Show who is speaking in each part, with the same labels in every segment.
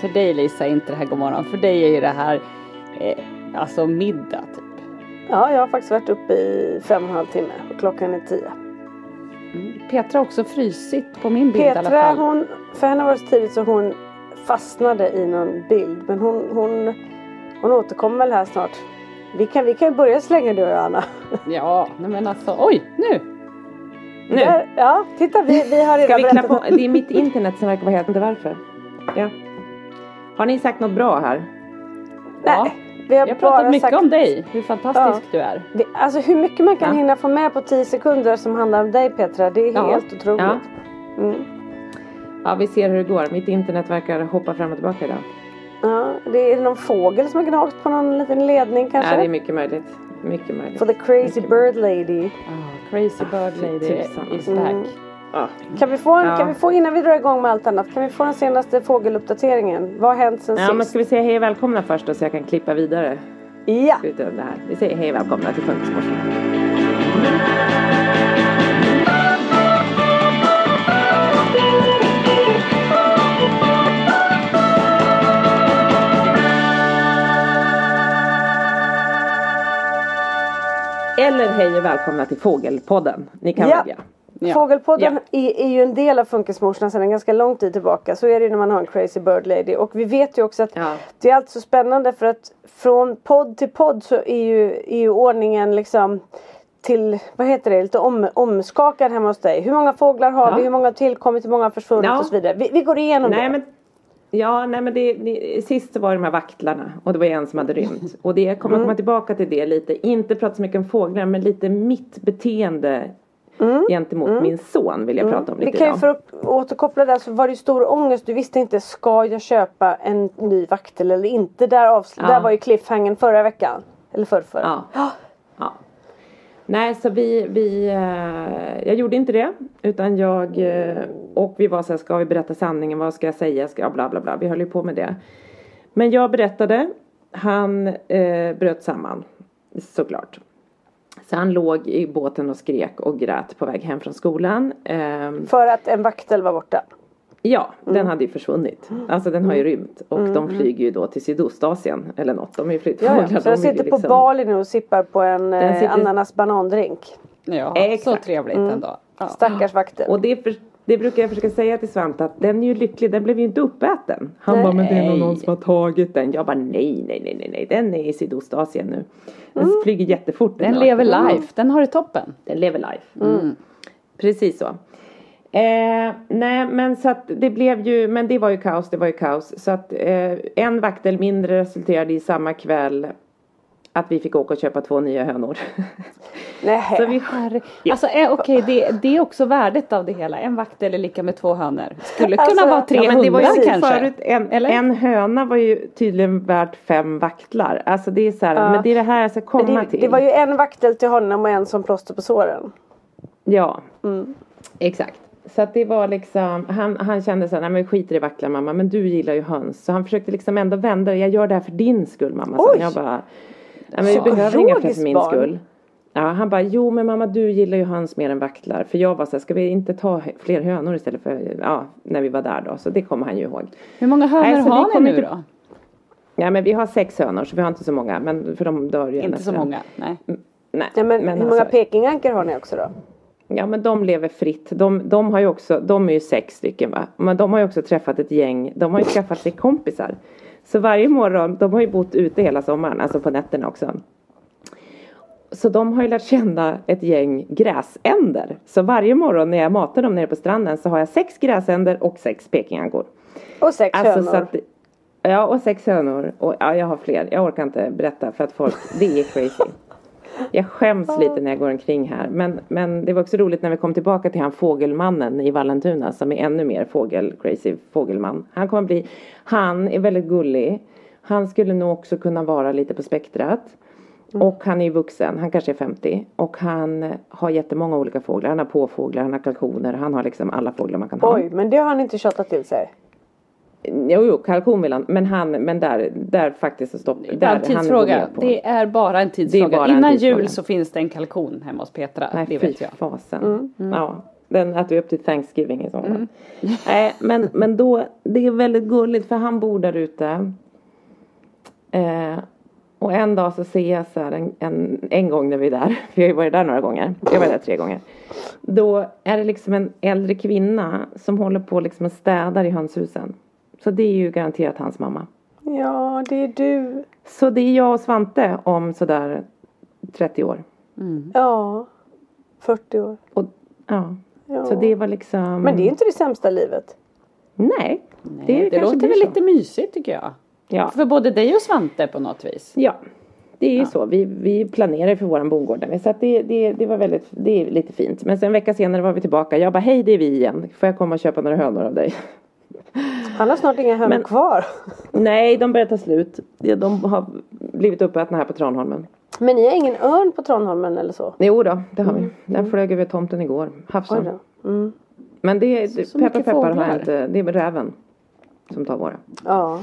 Speaker 1: för dig Lisa är inte det här god morgon. För dig är ju det här eh, alltså middag typ.
Speaker 2: Ja, jag har faktiskt varit uppe i fem och en halv timme och klockan är tio.
Speaker 1: Petra har också frysit på min bild i alla
Speaker 2: Petra,
Speaker 1: fall.
Speaker 2: hon, för henne var det så tidigt så hon fastnade i någon bild. Men hon, hon, hon återkommer väl här snart. Vi kan, vi kan börja så länge du och jag Anna.
Speaker 1: Ja, men alltså oj nu!
Speaker 3: Nu
Speaker 2: Där, ja, titta vi, vi har
Speaker 3: ska
Speaker 2: redan
Speaker 3: vi
Speaker 2: berättat.
Speaker 3: knappa på. Det är mitt internet som verkar vara helt... Inte varför. Ja. Har ni sagt något bra här?
Speaker 2: Nej, vi har,
Speaker 1: Vi har pratat
Speaker 2: bara
Speaker 1: mycket
Speaker 2: sagt,
Speaker 1: om dig, hur fantastisk du är.
Speaker 2: vi, Alltså hur mycket man kan
Speaker 3: Ja.
Speaker 2: hinna få med på tio sekunder som handlar om dig Petra. Det är
Speaker 1: Ja.
Speaker 2: helt otroligt.
Speaker 3: Ja.
Speaker 2: Mm.
Speaker 3: Ja, vi ser hur det går. Mitt internet verkar hoppa fram och tillbaka idag.
Speaker 2: Ja, det är någon fågel som har gnagt på någon liten ledning kanske.
Speaker 3: Ja, det är mycket möjligt. Mycket möjligt.
Speaker 2: For the crazy
Speaker 3: Mycket
Speaker 2: bird lady.
Speaker 1: Ah, crazy bird lady is
Speaker 2: Mm.
Speaker 3: Ja.
Speaker 2: Kan vi, få en,
Speaker 3: Ja.
Speaker 2: kan vi få, innan vi drar igång med allt annat, kan vi få den senaste fågeluppdateringen? Vad har hänt sen
Speaker 3: Ja, men
Speaker 2: sist?
Speaker 3: ska vi säga hej och välkomna först då så jag kan klippa vidare?
Speaker 2: Ja!
Speaker 3: Utöver det här. Vi säger hej och välkomna till Funkismorsan. Eller hej och välkomna till Fågelpodden. Ni kan
Speaker 2: Ja.
Speaker 3: välja.
Speaker 1: Ja.
Speaker 2: Fågelpodden är, är ju en del av Funkismorsorna sedan en ganska lång tid tillbaka. Så är det ju när man har en crazy bird lady. Och vi vet ju också att
Speaker 3: Ja.
Speaker 2: det är alltid så spännande för att från podd till podd så är ju, är ju ordningen liksom till, vad heter det, lite om, omskakad hemma hos dig. Hur många fåglar har
Speaker 3: Ja.
Speaker 2: vi? Hur många har tillkommit? Hur många har försvunnit?
Speaker 3: Ja.
Speaker 2: Och så vidare. Vi, vi går igenom
Speaker 3: Nej
Speaker 2: det.
Speaker 3: men Ja, nej men det, det, sist så var det de här vaktlarna och det var en som hade rymt. Och det kommer
Speaker 2: Mm.
Speaker 3: komma tillbaka till det lite, inte prata så mycket om fåglar men lite mitt beteende gentemot min son vill jag prata om
Speaker 2: Mm. Vi
Speaker 3: lite
Speaker 2: kan ju
Speaker 3: idag.
Speaker 2: för att återkoppla där så var det ju stor ångest. Du visste inte, ska jag köpa en ny vaktel eller inte? Där, avsl-
Speaker 3: Ja.
Speaker 2: där var ju cliffhangern förra veckan. Eller förrförra.
Speaker 3: Ja. ja. Nej, så vi, vi eh, jag gjorde inte det. Utan jag, eh, och vi var så här, ska vi berätta sanningen? Vad ska jag säga? Ska jag bla bla bla. Vi höll ju på med det. Men jag berättade. Han eh, bröt samman. Såklart. Så han låg i båten och skrek och grät på väg hem från skolan. Ehm,
Speaker 2: För att en vaktel var borta.
Speaker 3: Ja, den hade ju försvunnit. Alltså den har ju rymt. Och de flyger ju då till Sydostasien eller något. De är ju
Speaker 2: Ja,
Speaker 3: flyttfåglar.
Speaker 2: ja. Så
Speaker 3: de
Speaker 2: sitter på
Speaker 3: liksom-
Speaker 2: Bali nu och sippar på en
Speaker 3: Den
Speaker 2: eh,
Speaker 3: sitter-
Speaker 2: ananas banandrink.
Speaker 1: Ja,
Speaker 3: Exakt.
Speaker 1: så trevligt ändå. Ja.
Speaker 2: Stackars vaktel.
Speaker 3: Och det, för, det brukar jag försöka säga till Svante att den är ju lycklig, den blev ju inte uppäten. Han
Speaker 2: Nej.
Speaker 3: bara, men det är nog någon som har tagit den. Jag bara, nej, nej, nej, nej, nej, den är i Sydostasien nu. Den flyger jättefort.
Speaker 1: Den
Speaker 3: här
Speaker 1: lever
Speaker 3: vakten.
Speaker 1: life, den har det toppen.
Speaker 3: Den lever life. Precis så. Eh, nej men så att det blev ju, men det var ju kaos, det var ju kaos. Så att eh, en vaktel mindre resulterade i samma kväll att vi fick åka och köpa två nya hönor.
Speaker 2: Nej.
Speaker 3: så vi,
Speaker 1: alltså eh, okej, det, det är också värdet av det hela. En vaktel är lika med två hönor. Skulle kunna
Speaker 2: Alltså,
Speaker 1: vara tre
Speaker 3: ja, men det var ju
Speaker 1: kanske.
Speaker 3: förut, en,
Speaker 1: Eller?
Speaker 3: en höna var ju tydligen värt fem vaktlar. Alltså det är så här,
Speaker 2: Ja.
Speaker 3: men det är det här jag ska komma
Speaker 2: det,
Speaker 3: till.
Speaker 2: det var ju en vaktel till honom och en som plåster på såren.
Speaker 3: Ja,
Speaker 2: Mm.
Speaker 3: exakt. Så att det var liksom, han, han kände så här, nej men skiter i vacklar mamma, men du gillar ju höns. Så han försökte liksom ändå vända det, jag gör det här för din skull mamma. Så jag bara, nej men vi behöver inga för min
Speaker 2: barn.
Speaker 3: skull. Ja, han bara, jo men mamma du gillar ju höns mer än vaktlar. För jag var så här, ska vi inte ta fler hönor istället för, ja, när vi var där då. Så det kommer han ju ihåg.
Speaker 1: Hur många hönor
Speaker 3: Nej, så
Speaker 1: har ni nu
Speaker 3: inte-
Speaker 1: då?
Speaker 3: Ja men vi har sex hönor så vi har inte så många, men för de dör ju
Speaker 1: Inte så många, nej.
Speaker 3: Nej,
Speaker 2: Ja, men, hur många
Speaker 3: alltså-
Speaker 2: pekingankor har ni också då?
Speaker 3: Ja men de lever fritt. De, de har ju också, de är ju sex stycken va. Men de har ju också träffat ett gäng, de har ju skaffat sig kompisar. Så varje morgon, de har ju bott ute hela sommaren, alltså på nätterna också. Så de har ju lärt känna ett gäng gräsänder. Så varje morgon när jag matar dem nere på stranden så har jag sex gräsänder och sex pekingankor.
Speaker 2: Och sex
Speaker 3: Alltså
Speaker 2: hönor.
Speaker 3: att, ja och sex hönor. Och ja, jag har fler. Jag orkar inte berätta för att folk, det är crazy. Jag skäms lite när jag går omkring här. Men, men det var också roligt när vi kom tillbaka till han fågelmannen i Vallentuna som är ännu mer fågel, crazy fågelman. Han kommer bli, han är väldigt gullig. Han skulle nog också kunna vara lite på spektrat. Och han är ju vuxen, han kanske är 50. Och han har jättemånga olika fåglar. Han har påfåglar, han har kalkoner, han har liksom alla fåglar man kan ha.
Speaker 2: Oj, men det har han inte tjatat till sig.
Speaker 3: Jo, jo, kalkon vill han. Men han, men där, där faktiskt så stopp.
Speaker 1: Det är
Speaker 3: Där,
Speaker 1: en tidsfråga. Det är bara en tidsfråga.
Speaker 3: bara en
Speaker 1: Innan
Speaker 3: tidsfråga.
Speaker 1: jul så finns det en kalkon hemma hos Petra.
Speaker 3: Nej,
Speaker 1: det
Speaker 3: fy
Speaker 1: vet jag.
Speaker 3: fasen. Ja, den äter vi upp till Thanksgiving i sommar. Nej, men, men då, det är väldigt gulligt för han bor där ute. Eh, och en dag så ser jag så här en, en, en gång när vi är där, för jag har ju varit där några gånger, jag var där tre gånger. Då är det liksom en äldre kvinna som håller på liksom och städar i hönshusen. Så det är ju garanterat hans mamma.
Speaker 2: Ja, det är du.
Speaker 3: Så det är jag och Svante om sådär 30 år.
Speaker 2: Ja. 40 år.
Speaker 3: Och, ja.
Speaker 2: Ja.
Speaker 3: Så det var liksom...
Speaker 2: Men det är inte det sämsta livet.
Speaker 3: Nej.
Speaker 1: Nej,
Speaker 3: det
Speaker 1: det
Speaker 3: kanske
Speaker 1: låter väl
Speaker 3: så.
Speaker 1: lite mysigt tycker jag.
Speaker 3: Ja.
Speaker 1: För både dig och Svante på något vis.
Speaker 3: ja. Det är ju så. Vi, vi planerar för våran bondgård. Så att det, det, det var väldigt, det är lite fint. Men sen en vecka senare var vi tillbaka. Jag bara, hej det är vi igen. Får jag komma och köpa några hönor av dig?
Speaker 2: Han har snart inga hönor kvar.
Speaker 3: Nej, de börjar ta slut. De har blivit uppätna här på Tranholmen.
Speaker 2: Men ni har ingen örn på Tranholmen eller så?
Speaker 3: Jo då, det har vi. Den flög över tomten igår. Havsörn.
Speaker 2: Mm.
Speaker 3: Men det är,
Speaker 1: så
Speaker 3: peppar peppar har jag inte. Det är räven som tar våra.
Speaker 2: Ja.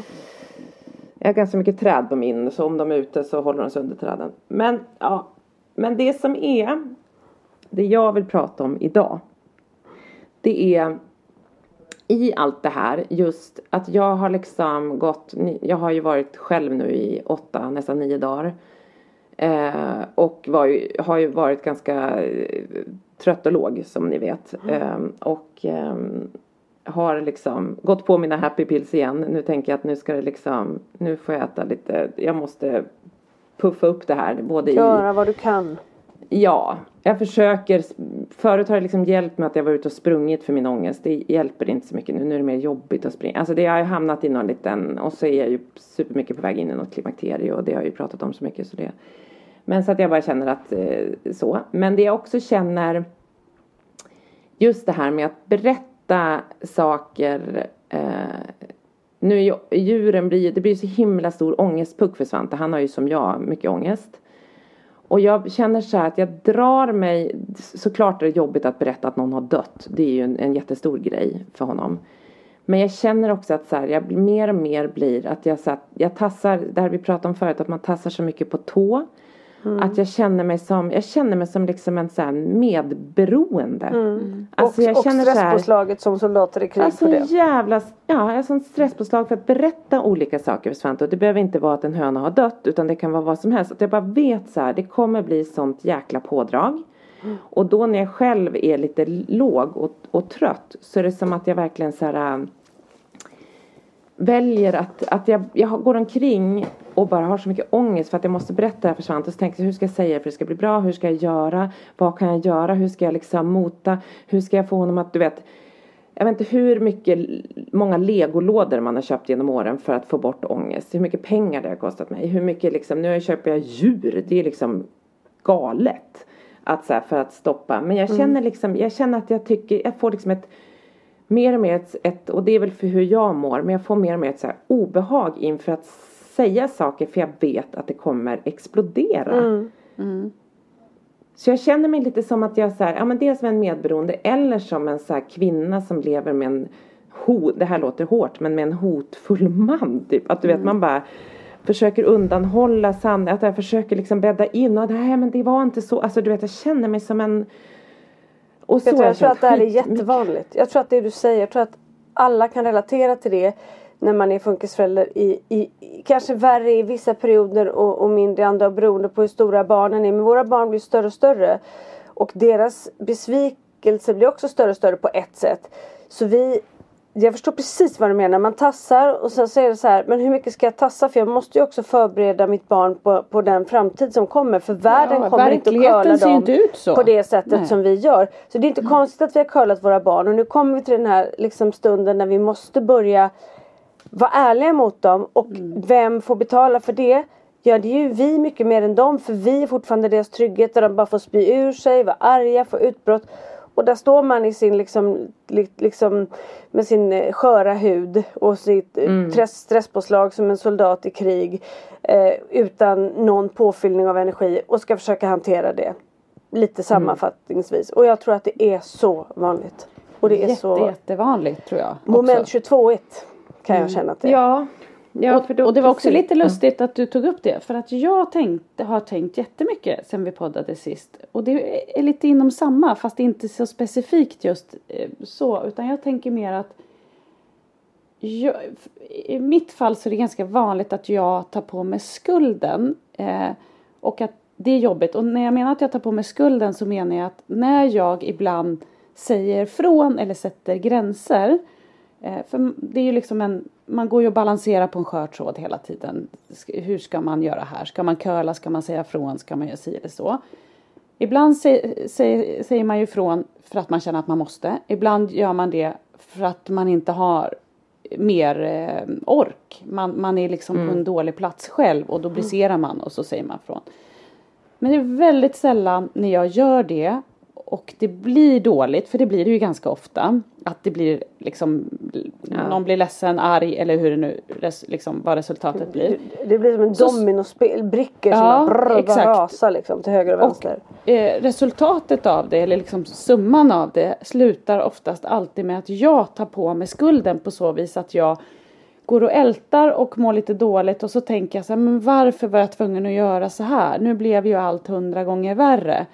Speaker 3: Jag har ganska mycket träd på min så om de är ute så håller de sig under träden. Men ja, men det som är det jag vill prata om idag. Det är i allt det här just att jag har liksom gått, jag har ju varit själv nu i åtta, nästan nio dagar. Eh, och ju, har ju varit ganska eh, trött och låg som ni vet. Eh, och ehm, har liksom gått på mina happy pills igen. Nu tänker jag att nu ska det liksom, nu får jag äta lite, jag måste puffa upp det här. Både i,
Speaker 2: Göra vad du kan
Speaker 3: ja, jag försöker. Förut har det liksom hjälpt med att jag var ute och sprungit för min ångest. Det hjälper inte så mycket nu. Nu är det mer jobbigt att springa. Alltså det har ju hamnat i någon liten, och så är jag ju supermycket på väg in i något klimakterie och det har jag ju pratat om så mycket så det. Men så att jag bara känner att eh, så. Men det jag också känner just det här med att berätta saker eh, nu är ju, djuren blir det blir så himla stor ångestpuck för Svante. Han har ju som jag mycket ångest. Och jag känner så här att jag drar mig, såklart är det jobbigt att berätta att någon har dött. Det är ju en, en jättestor grej för honom. Men jag känner också att så här, jag mer och mer blir att jag, så att jag tassar, det här vi pratade om förut, att man tassar så mycket på tå. Att jag känner mig som, jag känner mig som liksom en så här medberoende. Alltså
Speaker 2: och
Speaker 3: jag
Speaker 2: och
Speaker 3: känner så här,
Speaker 2: stresspåslaget som soldater i krig
Speaker 3: Alltså
Speaker 2: på det.
Speaker 3: jävla, ja jag har sånt stresspåslag för att berätta olika saker för Svante och det behöver inte vara att en höna har dött utan det kan vara vad som helst. Att jag bara vet så här, det kommer bli sånt jäkla pådrag. Och då när jag själv är lite låg och, och trött så är det som att jag verkligen så här äh, väljer att, att jag, jag går omkring och bara har så mycket ångest för att jag måste berätta det här för Svante. Så tänkte jag hur ska jag säga för det ska bli bra? Hur ska jag göra? Vad kan jag göra? Hur ska jag liksom mota? Hur ska jag få honom att, du vet jag vet inte hur mycket, många legolådor man har köpt genom åren för att få bort ångest. Hur mycket pengar det har kostat mig. Hur mycket liksom, nu köper jag djur. Det är liksom galet. Att så här, för att stoppa. Men jag känner liksom, jag känner att jag tycker, jag får liksom ett mer och mer ett, ett, och det är väl för hur jag mår, men jag får mer och mer ett så här obehag inför att säga saker för jag vet att det kommer explodera.
Speaker 2: Mm.
Speaker 3: Så jag känner mig lite som att jag så här, ja men dels som en medberoende eller som en så här kvinna som lever med en hot, det här låter hårt, men med en hotfull man typ. Att du vet man bara försöker undanhålla sanningen, att jag försöker liksom bädda in och nej men det var inte så, alltså du vet jag känner mig som en och så
Speaker 2: Jag, tror, jag tror att det här är jättevanligt. Jag tror att det du säger, jag tror att alla kan relatera till det när man är funkisförälder i, i, i kanske värre i vissa perioder och, och mindre i andra beroende på hur stora barnen är. Men våra barn blir större och större. Och deras besvikelse blir också större och större på ett sätt. Så vi jag förstår precis vad du menar. Man tassar och sen så är det så här, men hur mycket ska jag tassa? För jag måste ju också förbereda mitt barn på, på den framtid som kommer. För världen
Speaker 1: Ja,
Speaker 2: kommer inte att curla dem
Speaker 1: inte ut så.
Speaker 2: på det sättet
Speaker 1: Nej.
Speaker 2: som vi gör. Så det är inte konstigt att vi har curlat våra barn. Och nu kommer vi till den här liksom, stunden när vi måste börja vara ärliga mot dem. Och
Speaker 1: Mm.
Speaker 2: vem får betala för det? Ja det är ju vi mycket mer än dem. För vi är fortfarande deras trygghet. Där de bara får spy ur sig, vara arga, få utbrott. Och där står man i sin liksom, li, liksom med sin eh, sköra hud och sitt mm. stress, stresspåslag som en soldat i krig. Eh, utan någon påfyllning av energi och ska försöka hantera det. Lite sammanfattningsvis. Och jag tror att det är så vanligt. Och det är
Speaker 1: Jätte,
Speaker 2: så
Speaker 1: jättevanligt tror jag.
Speaker 2: moment
Speaker 1: också.
Speaker 2: 22 kan jag känna är.
Speaker 3: Ja. Ja då,
Speaker 1: och det var också lite lustigt att du tog upp det. För att jag tänkte, har tänkt jättemycket sen vi poddade sist. Och det är lite inom samma fast inte så specifikt just eh, så. Utan jag tänker mer att jag, i mitt fall så är det ganska vanligt att jag tar på mig skulden. Eh, och att det är jobbigt. Och när jag menar att jag tar på mig skulden så menar jag att när jag ibland säger från eller sätter gränser. Eh, för det är ju liksom en, man går ju och balanserar på en skör tråd hela tiden. Hur ska man göra här? Ska man curla? Ska man säga från? Ska man göra si eller så? Ibland sä- sä- säger man ju ifrån för att man känner att man måste. Ibland gör man det för att man inte har mer eh, ork. Man, man är liksom på en dålig plats själv och då briserar man och så säger man från. Men det är väldigt sällan när jag gör det och det blir dåligt, för det blir det ju ganska ofta. Att det blir liksom, någon blir ledsen, arg eller hur det nu, res, liksom, vad resultatet blir.
Speaker 2: Det blir som en dominospel, brickor som
Speaker 1: Ja,
Speaker 2: bara, brr,
Speaker 1: exakt.
Speaker 2: bara rasar liksom till höger och
Speaker 1: Och
Speaker 2: vänster.
Speaker 1: eh, resultatet av det, eller liksom summan av det, slutar oftast alltid med att jag tar på mig skulden på så vis att jag går och ältar och mår lite dåligt och så tänker jag så här, men varför var jag tvungen att göra så här? Nu blev ju allt hundra gånger värre.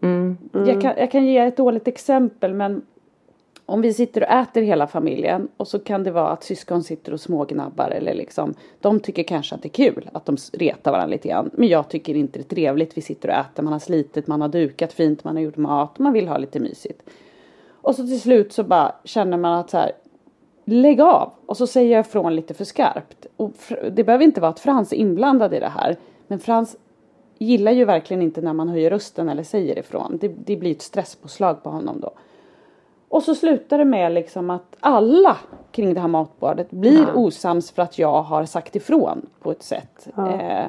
Speaker 1: Ehm, Jag, kan, jag kan ge ett dåligt exempel men om vi sitter och äter hela familjen och så kan det vara att syskon sitter och smågnabbar eller liksom de tycker kanske att det är kul att de retar varandra lite grann men jag tycker inte det är trevligt. Vi sitter och äter, man har slitit, man har dukat fint, man har gjort mat, man vill ha lite mysigt. Och så till slut så bara känner man att så här lägg av och så säger jag ifrån lite för skarpt. Och det behöver inte vara att Frans är inblandad i det här men Frans gillar ju verkligen inte när man höjer rösten eller säger ifrån. Det, det blir ett stresspåslag på honom då. Och så slutar det med liksom att alla kring det här matbordet blir osams för att jag har sagt ifrån på ett sätt. Eh,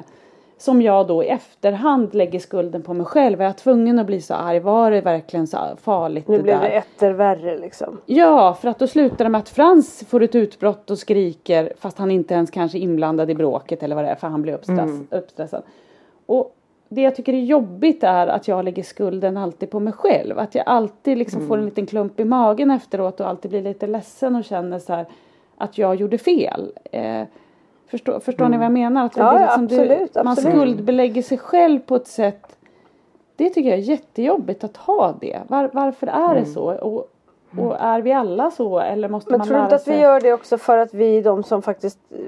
Speaker 1: som jag då i efterhand lägger skulden på mig själv. Är jag tvungen att bli så arg? Var det verkligen så farligt
Speaker 2: Nu
Speaker 1: det
Speaker 2: blev
Speaker 1: där?
Speaker 2: det etter värre liksom.
Speaker 1: Ja, för att då slutar det med att Frans får ett utbrott och skriker fast han inte ens kanske är inblandad i bråket eller vad det är för han blir uppstress, uppstressad. Och det jag tycker är jobbigt är att jag lägger skulden alltid på mig själv. Att jag alltid liksom får en liten klump i magen efteråt och alltid blir lite ledsen och känner så här att jag gjorde fel. Eh, förstår förstår ni vad jag menar? Att
Speaker 2: Ja,
Speaker 1: liksom,
Speaker 2: absolut,
Speaker 1: man
Speaker 2: absolut.
Speaker 1: skuldbelägger sig själv på ett sätt det tycker jag är jättejobbigt att ha det. Var, varför är det så? Och, och är vi alla så eller måste
Speaker 2: Men
Speaker 1: man
Speaker 2: tror du
Speaker 1: lära
Speaker 2: inte att
Speaker 1: sig?
Speaker 2: vi gör det också för att vi är de som faktiskt eh,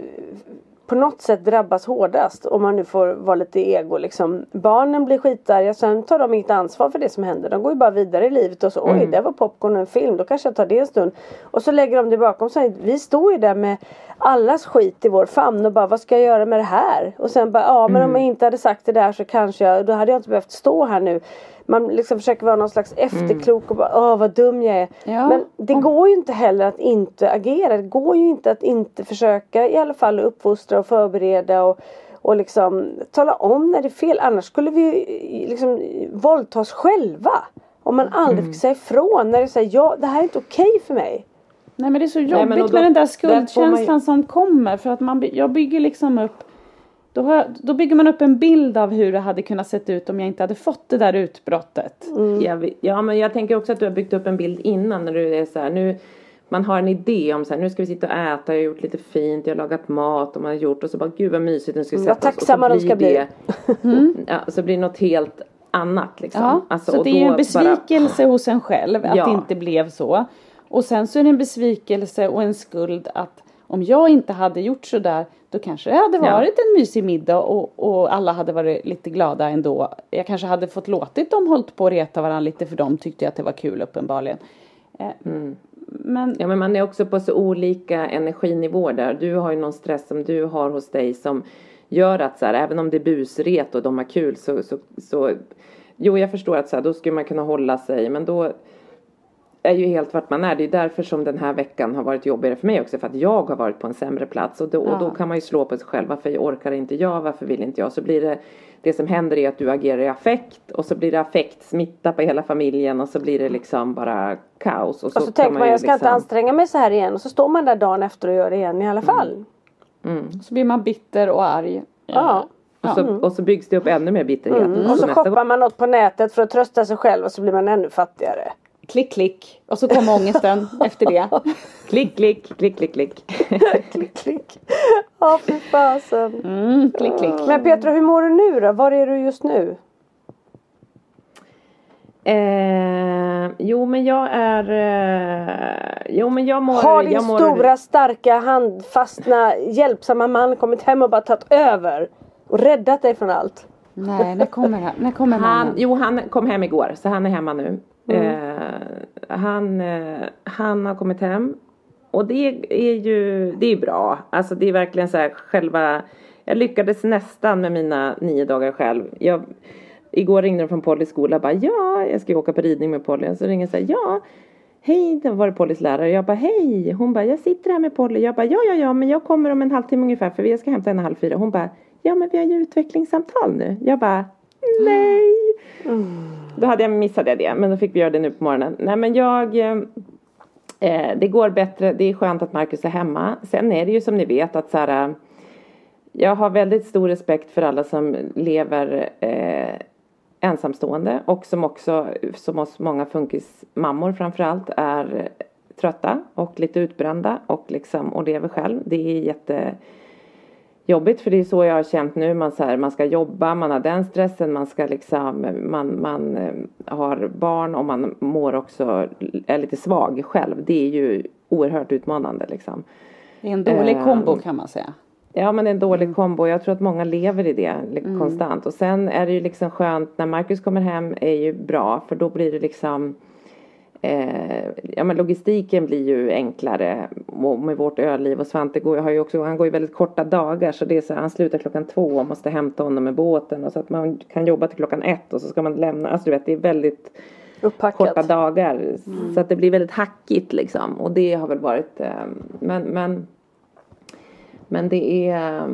Speaker 2: på något sätt drabbas hårdast. Om man nu får vara lite ego liksom. Barnen blir skitarga, sen tar de inget ansvar för det som händer. De går ju bara vidare i livet och så, oj det var popcorn och en film, då kanske jag tar det en stund. Och så lägger de det bakom sig. Vi står ju där med allas skit i vår famn och bara, vad ska jag göra med det här? Och sen bara, ja men om jag inte hade sagt det där så kanske jag, då hade jag inte behövt stå här nu man liksom försöker vara någon slags efterklok och bara åh vad dum jag är.
Speaker 1: Ja.
Speaker 2: Men det går ju inte heller att inte agera. Det går ju inte att inte försöka i alla fall uppfostra och förbereda och, och liksom tala om när det är fel. Annars skulle vi liksom våldta oss själva. Om man aldrig fick säga ifrån när det säger ja det här är inte okej för mig.
Speaker 1: Nej men det är så jobbigt
Speaker 3: och då-
Speaker 1: med den där
Speaker 3: där ju-
Speaker 1: skuldkänslan som kommer för att man, jag bygger liksom upp då, har jag, då bygger man upp en bild av hur det hade kunnat sett ut om jag inte hade fått det där utbrottet.
Speaker 3: Jag vet- ja men jag tänker också att du har byggt upp en bild innan när du är så här nu man har en idé om så här, nu ska vi sitta och äta, jag har gjort lite fint, jag har lagat mat och man har gjort och så bara gud vad mysigt, nu ska vi
Speaker 2: Mm,
Speaker 3: sätta
Speaker 2: vad
Speaker 3: oss.
Speaker 2: Tacksamma de ska bli.
Speaker 3: det- Ja, så blir det något helt annat liksom.
Speaker 1: Ja,
Speaker 3: Alltså,
Speaker 1: så
Speaker 3: och
Speaker 1: det är ju en besvikelse hos en själv att
Speaker 3: Ja.
Speaker 1: det inte blev så. Och sen så är det en besvikelse och en skuld att om jag inte hade gjort så där då kanske det hade
Speaker 3: Ja.
Speaker 1: varit en mysig middag och, och alla hade varit lite glada ändå. Jag kanske hade fått låtit dem hållit på att reta varandra lite för de tyckte att det var kul uppenbarligen. Eh, Men
Speaker 3: Ja men man är också på så olika energinivåer där. Du har ju någon stress som du har hos dig som gör att så här, även om det är busret och de har kul så, så, så Jo jag förstår att så här, då skulle man kunna hålla sig men då är ju helt vart man är. Det är därför som den här veckan har varit jobbigare för mig också. För att jag har varit på en sämre plats. Och då, och då
Speaker 1: Ja.
Speaker 3: kan man ju slå på sig själv. Varför orkar inte jag? Varför vill inte jag? Så blir det Det som händer är att du agerar i affekt. Och så blir det affekt smitta på hela familjen. Och så blir det liksom bara kaos. Och så,
Speaker 2: Och så
Speaker 3: kan
Speaker 2: tänker man
Speaker 3: ju
Speaker 2: jag ska inte
Speaker 3: liksom-
Speaker 2: anstränga mig så här igen. Och så står man där dagen efter och gör det igen i alla fall.
Speaker 1: så blir man bitter och arg.
Speaker 2: Ja.
Speaker 3: Och så, och så byggs det upp ännu mer bitterhet.
Speaker 2: Mm. Och så shoppar man något på nätet för att trösta sig själv och så blir man ännu fattigare.
Speaker 1: Klick klick. Och så kommer ångesten efter det.
Speaker 3: Klick, klick, klick, klick, klick.
Speaker 2: klick klick. Ja fy fasen.
Speaker 1: Mm, klick klick.
Speaker 2: Men Petra hur mår du nu då? Var är du just nu?
Speaker 3: Eh, jo men jag är... Eh, jo men jag mår...
Speaker 2: Har din
Speaker 3: jag mår,
Speaker 2: stora starka handfastna hjälpsamma man kommit hem och bara tagit över? Och räddat dig från allt?
Speaker 1: Nej, när kommer han? När kommer
Speaker 3: Han,
Speaker 1: mannen?
Speaker 3: jo han kom hem igår så han är hemma nu.
Speaker 2: Mm.
Speaker 3: Eh, han, eh, han har kommit hem. Och det är ju det är bra. Alltså det är verkligen så här själva Jag lyckades nästan med mina nio dagar själv. Jag, igår ringde de från Pollys skola och bara ja jag ska ju åka på ridning med Polly. Så ringer jag så här ja Hej, det var det Pollys lärare. Jag bara hej. Hon bara jag sitter här med Polly. Jag bara ja ja ja men jag kommer om en halvtimme ungefär för jag ska hämta henne halv fyra. Hon bara ja men vi har ju utvecklingssamtal nu. Jag bara nej. Då hade jag missat det men då fick vi göra det nu på morgonen. Nej men jag eh, eh, Det går bättre, det är skönt att Marcus är hemma. Sen är det ju som ni vet att så här, eh, Jag har väldigt stor respekt för alla som lever eh, ensamstående och som också, som oss många funkismammor framförallt, är trötta och lite utbrända och liksom och lever själv. Det är jätte jobbigt för det är så jag har känt nu. Man, så här, man ska jobba, man har den stressen, man ska liksom, man, man eh, har barn och man mår också, är lite svag själv. Det är ju oerhört utmanande liksom.
Speaker 1: Det är en dålig
Speaker 3: Eh,
Speaker 1: kombo kan man säga.
Speaker 3: Ja men det är en dålig kombo. Jag tror att många lever i det
Speaker 1: Mm.
Speaker 3: konstant. Och sen är det ju liksom skönt när Marcus kommer hem är ju bra för då blir det liksom eh, Ja men logistiken blir ju enklare och med vårt ölliv och Svante går, har ju också, han går ju väldigt korta dagar så det är så han slutar klockan två och måste hämta honom med båten och så att man kan jobba till klockan ett och så ska man lämna, alltså du vet det är väldigt
Speaker 2: Uppackat.
Speaker 3: korta dagar. Så att det blir väldigt hackigt liksom. Och det har väl varit, eh, men, men, men det är,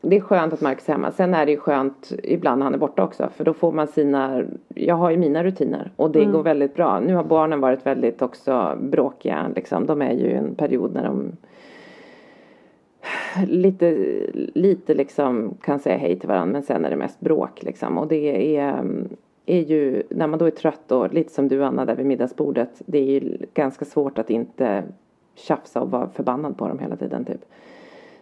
Speaker 3: det är skönt att Marcus är hemma. Sen är det ju skönt ibland när han är borta också. För då får man sina, jag har ju mina rutiner. Och det går väldigt bra. Nu har barnen varit väldigt också bråkiga liksom. De är ju i en period när de lite, lite liksom kan säga hej till varandra men sen är det mest bråk liksom. Och det är, är ju, när man då är trött och lite som du Anna där vid middagsbordet. Det är ju ganska svårt att inte tjafsa och vara förbannad på dem hela tiden typ.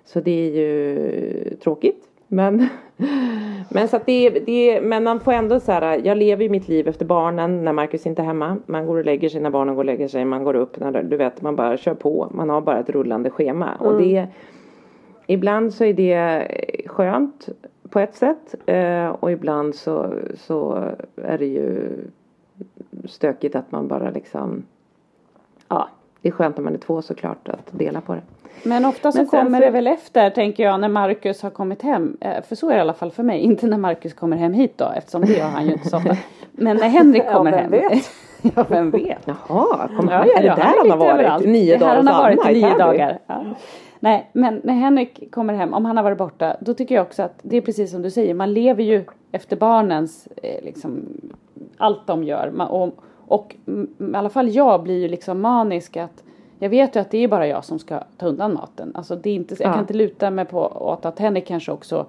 Speaker 3: Så det är ju tråkigt. Men, men, så att det, det, men man får ändå så här, jag lever ju mitt liv efter barnen när Marcus inte är hemma. Man går och lägger sig när barnen går och lägger sig, man går upp när du vet, man bara kör på. Man har bara ett rullande schema. Och det ibland så är det skönt på ett sätt eh, och ibland så, så är det ju stökigt att man bara liksom det är skönt när man är två såklart att dela på det.
Speaker 1: Men ofta så
Speaker 3: Men
Speaker 1: kommer
Speaker 3: så-
Speaker 1: det väl efter tänker jag när Marcus har kommit hem. Eh, För så är det i alla fall för mig. Inte när Marcus kommer hem hit då eftersom det gör han ju inte så ofta. Men när Henrik
Speaker 2: Ja,
Speaker 1: kommer
Speaker 2: vem
Speaker 1: hem.
Speaker 2: vet?
Speaker 1: ja, vem vet.
Speaker 3: Jaha, kom,
Speaker 1: Ja,
Speaker 3: är det
Speaker 1: ja,
Speaker 3: där
Speaker 1: är
Speaker 3: han har varit
Speaker 1: överallt.
Speaker 3: nio
Speaker 1: Det här
Speaker 3: dagar
Speaker 1: han har varit i nio dagar. Ja. Nej, men när Henrik kommer hem, om han har varit borta, då tycker jag också att det är precis som du säger, man lever ju efter barnens, eh, liksom, allt de gör. Man, och, och i alla fall jag blir ju liksom manisk att jag vet ju att det är bara jag som ska ta undan maten. Alltså det är inte, jag
Speaker 3: Ja.
Speaker 1: kan inte luta mig på åt att Henrik kanske också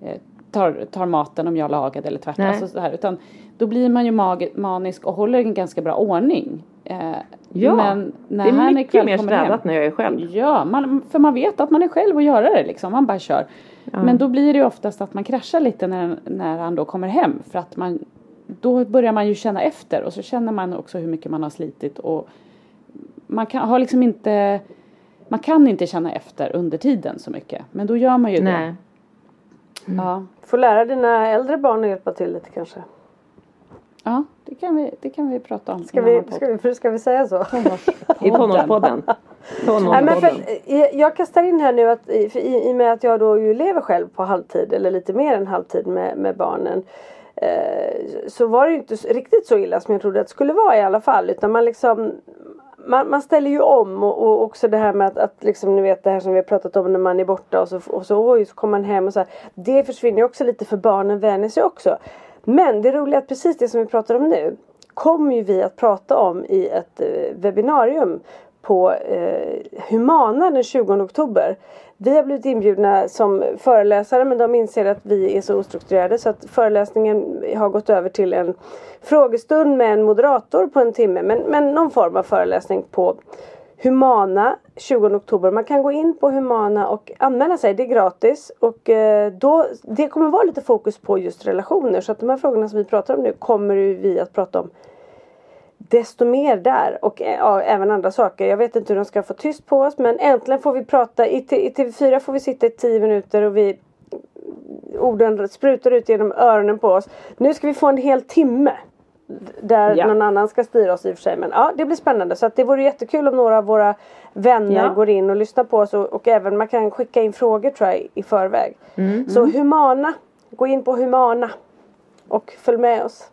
Speaker 1: eh, tar, tar maten om jag lagade eller tvärtom. Alltså så här, utan då blir man ju mag, manisk och håller en ganska bra ordning. Eh,
Speaker 3: Ja,
Speaker 1: men när
Speaker 3: det är mycket mer städat när jag är själv.
Speaker 1: Ja, man, för man vet att man är själv och göra det liksom. Man bara kör. Men då blir det ju oftast att man kraschar lite när, när han då kommer hem. För att man, då börjar man ju känna efter och så känner man också hur mycket man har slitit. Och man kan, har liksom inte, man kan inte känna efter under tiden så mycket. Men då gör man ju
Speaker 3: Nej.
Speaker 1: det. Ja.
Speaker 2: Får lära dina äldre barn att hjälpa till lite kanske.
Speaker 1: ja, det kan vi, det kan vi prata om.
Speaker 2: Ska vi, ska vi, ska vi säga så?
Speaker 3: I tonårspodden.
Speaker 2: Nej, men
Speaker 3: Tonårspodden.
Speaker 2: för, eh, jag kastar in här nu att i, för i, i och med att jag då ju lever själv på halvtid eller lite mer än halvtid med, med barnen. Eh, så var det ju inte riktigt så illa som jag trodde att det skulle vara i alla fall. Utan man liksom man, man ställer ju om och, och också det här med att, att liksom, ni vet det här som vi har pratat om när man är borta och så, och så oj så kommer man hem och så här. Det försvinner ju också lite för barnen vänjer sig också. Men det roliga är att precis det som vi pratar om nu kommer ju vi att prata om i ett eh, webbinarium på eh, Humana den 20 oktober. Vi har blivit inbjudna som föreläsare men de inser att vi är så ostrukturerade så att föreläsningen har gått över till en frågestund med en moderator på en timme. Men, men någon form av föreläsning på Humana 20 oktober. Man kan gå in på Humana och anmäla sig. Det är gratis. Och eh, då, det kommer vara lite fokus på just relationer. Så att de här frågorna som vi pratar om nu kommer vi att prata om desto mer där och eh, ja, även andra saker. Jag vet inte hur de ska få tyst på oss men äntligen får vi prata. I, i TV4 får vi sitta i 10 minuter och vi orden sprutar ut genom öronen på oss. Nu ska vi få en hel timme. Där
Speaker 3: Ja.
Speaker 2: någon annan ska styra oss i och för sig. Men ja, det blir spännande. Så att det vore jättekul om några av våra vänner
Speaker 3: Ja.
Speaker 2: går in och lyssnar på oss. Och, och även man kan skicka in frågor tror jag i förväg.
Speaker 3: Mm.
Speaker 2: Så Humana. Gå in på Humana. Och följ med oss.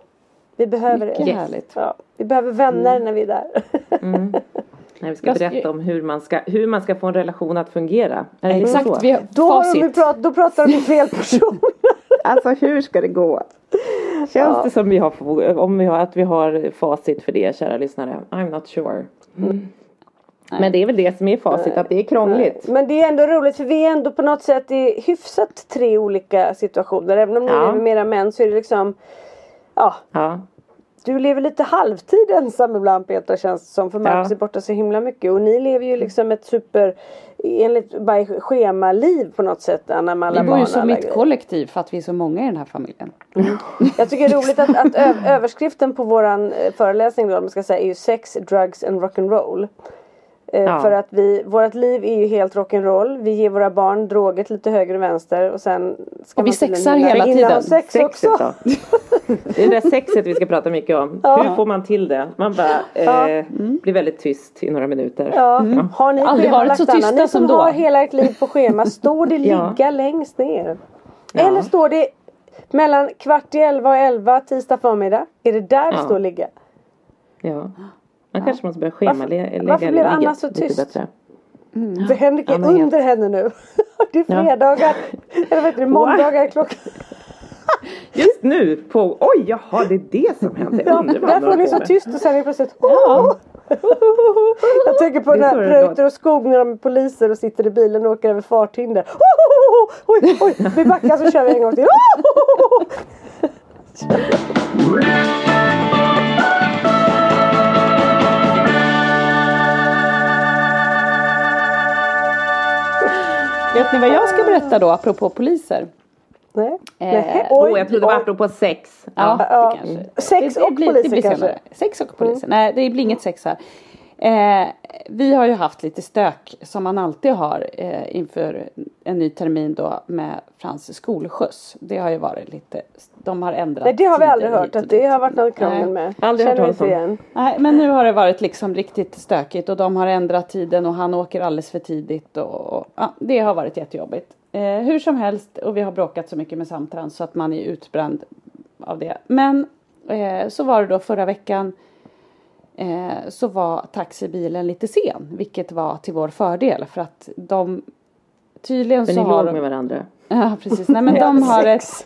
Speaker 2: Vi behöver
Speaker 1: Mycket
Speaker 2: det.
Speaker 1: härligt.
Speaker 2: Ja, vi behöver vänner när vi är där.
Speaker 3: Nej, vi ska berätta om hur man ska, hur man ska få en relation att fungera. Är så?
Speaker 1: Exakt, vi har
Speaker 2: Då, har de prat, då pratar de med fel person.
Speaker 3: Alltså hur ska det gå? Känns det som vi har, om vi har, att vi har facit för det kära lyssnare? I'm not sure. Mm. Men det är väl det som är facit, att det är krångligt.
Speaker 2: Men det är ändå roligt för vi är ändå på något sätt i hyfsat tre olika situationer. Även om ni
Speaker 3: Ja.
Speaker 2: lever mera män så är det liksom Ja,
Speaker 3: Ja.
Speaker 2: du lever lite halvtid ensam ibland Petra känns det som. För Marcus
Speaker 3: Ja.
Speaker 2: är borta så himla mycket. Och ni lever ju liksom ett super Enligt schemaliv på något sätt. Anna, med alla
Speaker 1: Vi bor ju som ett kollektiv för att vi är så många i den här familjen.
Speaker 2: Jag tycker det är roligt att, att överskriften på våran eh, föreläsning då, om man ska säga, är ju sex, drugs and rock'n'roll. Eh,
Speaker 3: Ja.
Speaker 2: För att vi, vårt liv är ju helt rock'n'roll. Vi ger våra barn droger till lite höger och vänster och sen ska
Speaker 1: Och vi sexar hela tiden.
Speaker 2: Sex
Speaker 3: Sexet
Speaker 2: också.
Speaker 3: då? Det är det där sexet vi ska prata mycket om. Hur får man till det? Man bara eh, blir väldigt tyst i några minuter.
Speaker 2: Ja. Har ni
Speaker 1: Aldrig varit så
Speaker 2: Anna?
Speaker 1: tysta
Speaker 2: Ni som
Speaker 1: som då.
Speaker 2: har hela ert liv på schema, står det
Speaker 3: Ja.
Speaker 2: ligga längst ner?
Speaker 3: Ja.
Speaker 2: Eller står det mellan kvart i elva och elva tisdag förmiddag? Är det där det
Speaker 3: Ja.
Speaker 2: står ligga?
Speaker 3: Ja. Man kanske måste börja schemalägga
Speaker 2: varför blev Anna så tyst?
Speaker 3: bättre.
Speaker 2: För Henrik är
Speaker 3: Ja, men
Speaker 2: under henne nu. Det är
Speaker 3: Ja.
Speaker 2: fredagar. Eller vet du, måndagar klockan.
Speaker 3: Just nu på, oj jaha det är det som händer.
Speaker 2: Ja,
Speaker 3: Undrar vad
Speaker 2: där
Speaker 3: han
Speaker 2: får
Speaker 3: håller
Speaker 2: ni
Speaker 3: på
Speaker 2: så tyst och sen är det plötsligt Jag tänker på
Speaker 3: Det är det
Speaker 2: Preuter och Skog när de är poliser och sitter i bilen och åker över farthinder. Oj, oj, vi backar så kör vi en gång till.
Speaker 1: Vet ni vad jag ska berätta då apropå poliser?
Speaker 2: Nej.
Speaker 1: Eh,
Speaker 2: Nej.
Speaker 3: Åh, jag trodde det var apropå sex.
Speaker 1: Ja,
Speaker 2: Ja.
Speaker 1: det kanske.
Speaker 2: Sex
Speaker 1: det, det
Speaker 2: och
Speaker 1: blir,
Speaker 2: poliser
Speaker 1: det blir
Speaker 2: kanske.
Speaker 1: senare. Sex och poliser. Nej, det blir inget sex här. Eh, vi har ju haft lite stök som man alltid har eh, inför en ny termin då med Frans skolskjuts. Det har ju varit lite, de har ändrat
Speaker 2: Nej det har vi aldrig hört att det har varit något krångel med.
Speaker 3: Aldrig hört
Speaker 2: Känner
Speaker 3: om.
Speaker 2: igen.
Speaker 1: Nej men nu har det varit liksom riktigt stökigt och de har ändrat tiden och han åker alldeles för tidigt och, och ja, det har varit jättejobbigt. Eh, hur som helst och vi har bråkat så mycket med Samtrans så att man är utbränd av det. Men eh, så var det då förra veckan eh, så var taxibilen lite sen vilket var till vår fördel för att de tydligen så har de,
Speaker 3: med varandra.
Speaker 1: Ja precis, nej men de har ett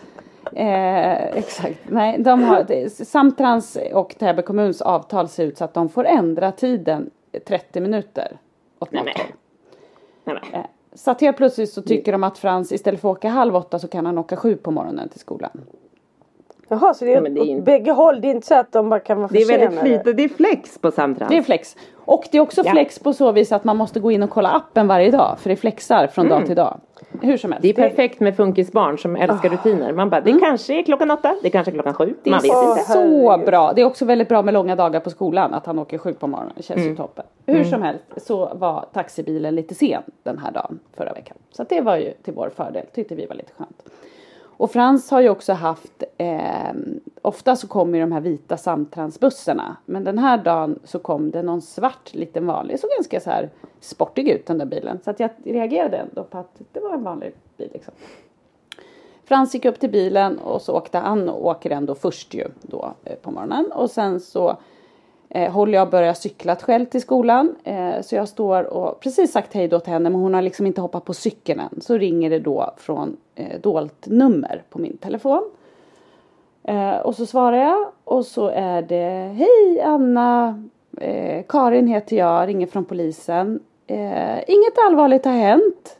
Speaker 1: Eh, exakt, nej de har Samtrans och Täby kommuns avtal ser ut så att de får ändra tiden 30 minuter åt
Speaker 3: Nej,
Speaker 1: något.
Speaker 3: Nej.
Speaker 1: Eh, Så att helt plötsligt så tycker de att Frans istället för att åka halv åtta så kan han åka sju på morgonen till skolan.
Speaker 2: Jaha så det är,
Speaker 3: Ja, det är
Speaker 2: åt
Speaker 3: inte-
Speaker 2: bägge håll. Det är inte så att de bara kan vara
Speaker 3: Det är väldigt
Speaker 2: försenade.
Speaker 3: flitigt. Det är flex på Samtrans.
Speaker 1: Det är flex. Och det är också
Speaker 3: Ja.
Speaker 1: flex på så vis att man måste gå in och kolla appen varje dag för det flexar från dag till dag. Hur som helst.
Speaker 3: Det är perfekt med funkisbarn som älskar rutiner. Man bara, det kanske är klockan åtta, det kanske är klockan sju.
Speaker 1: Det
Speaker 3: Man vet
Speaker 1: är
Speaker 3: inte.
Speaker 1: så bra. Det är också väldigt bra med långa dagar på skolan. Att han åker sju på morgonen. Det känns
Speaker 3: Mm.
Speaker 1: ju toppen. Hur som helst så var taxibilen lite sen den här dagen förra veckan. Så det var ju till vår fördel. Tyckte vi var lite skönt. Och Frans har ju också haft, eh, ofta så kommer ju de här vita samtransbussarna. Men den här dagen så kom det någon svart liten vanlig, så ganska så här sportig ut den där bilen. Så att jag reagerade ändå på att det var en vanlig bil liksom. Frans gick upp till bilen och så åkte han och åker ändå först ju då eh, på morgonen. Och sen så eh, håller jag och börjar cykla själv till skolan. Eh, så jag står och precis sagt hej då till henne men hon har liksom inte hoppat på cykeln än. Så ringer det då från eh, dolt nummer på min telefon. Eh, och så svarar jag och så är det Hej Anna! Eh, Karin heter jag, ringer från polisen. Eh, inget allvarligt har hänt.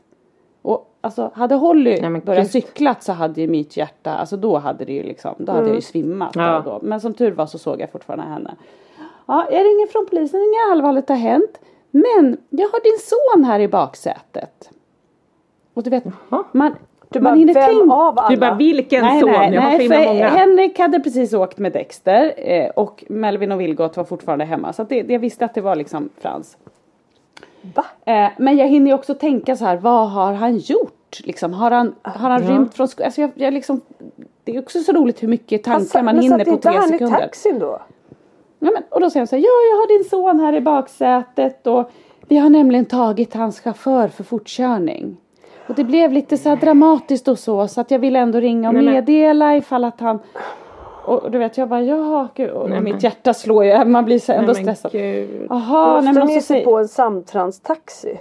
Speaker 1: Och alltså hade Holly
Speaker 3: Nej,
Speaker 1: börjat
Speaker 3: gud.
Speaker 1: cyklat så hade ju mitt hjärta, alltså då hade det ju liksom, då hade jag ju svimmat. där
Speaker 3: Ja.
Speaker 1: då. Men som tur var så såg jag fortfarande henne. Ja, jag ringer från polisen, inget allvarligt har hänt. Men jag har din son här i baksätet. Och du vet, man,
Speaker 2: Du
Speaker 1: man
Speaker 2: bara,
Speaker 1: hinner
Speaker 2: vem
Speaker 1: tänka.
Speaker 2: av alla?
Speaker 3: Du bara, vilken
Speaker 1: Nej,
Speaker 3: son?
Speaker 1: nej,
Speaker 3: jag har
Speaker 1: nej, för
Speaker 3: många.
Speaker 1: Henrik hade precis åkt med Dexter eh, och Melvin och Vilgot var fortfarande hemma. Så att det, det, jag visste att det var liksom Frans.
Speaker 2: Va?
Speaker 1: Eh, men jag hinner ju också tänka så här, vad har han gjort? Liksom, har han, har han
Speaker 3: Ja.
Speaker 1: rymt från skolan? Alltså jag, jag liksom, det är också så roligt hur mycket tankar man
Speaker 2: men
Speaker 1: hinner
Speaker 2: satt
Speaker 1: på
Speaker 2: inte
Speaker 1: tre
Speaker 2: han
Speaker 1: sekunder.
Speaker 2: i taxin då?
Speaker 1: Ja, men, och då säger han så här, ja jag har din son här i baksätet och vi har nämligen tagit hans chaufför för fortkörning. Och det blev lite så här dramatiskt och så så att jag ville ändå ringa och
Speaker 3: Nej, men-
Speaker 1: meddela ifall att han och du vet jag bara jaha gud och
Speaker 3: Nej,
Speaker 1: mitt
Speaker 3: men-
Speaker 1: hjärta slår ju man blir så ändå
Speaker 3: Nej, men
Speaker 1: stressad.
Speaker 3: gud.
Speaker 1: Jaha, nej
Speaker 2: Måste
Speaker 1: men
Speaker 2: de
Speaker 1: och
Speaker 2: ge
Speaker 1: så
Speaker 2: sig
Speaker 1: säger
Speaker 2: på en samtranstaxi?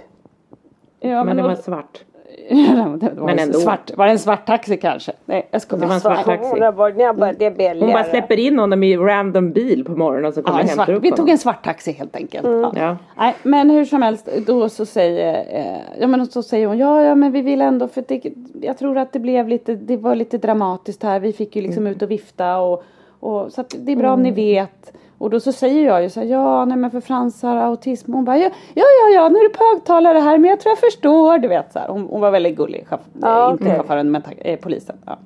Speaker 1: ja,
Speaker 3: Men det
Speaker 1: och-
Speaker 3: var svart.
Speaker 1: Det var
Speaker 3: Men
Speaker 1: en
Speaker 3: ändå.
Speaker 1: svart, var det en svart taxi kanske? Nej jag skojar.
Speaker 3: Det var en svart taxi.
Speaker 2: Hon bara, det.
Speaker 3: Hon bara släpper in honom i random bil på morgonen och så kommer
Speaker 1: Ja,
Speaker 3: hämtar
Speaker 1: svart,
Speaker 3: upp
Speaker 1: vi tog en svart taxi helt enkelt. Ja.
Speaker 3: Ja.
Speaker 1: Nej, men hur som helst, då så säger, eh, ja, men så säger hon, ja, ja, men vi vill ändå, för det, jag tror att det blev lite, det var lite dramatiskt här, vi fick ju liksom
Speaker 3: Mm.
Speaker 1: ut och vifta och, och så att det är bra om ni vet. Och då så säger jag ju så här, ja, nej men för Frans har autism. Hon bara, ja, ja, ja, ja, nu är det på högtalare här, men jag tror jag förstår, du vet så här. Hon, hon var väldigt gullig,
Speaker 2: Ja,
Speaker 1: eh, inte
Speaker 2: okej.
Speaker 1: chauffören, men eh, polisen. Ja.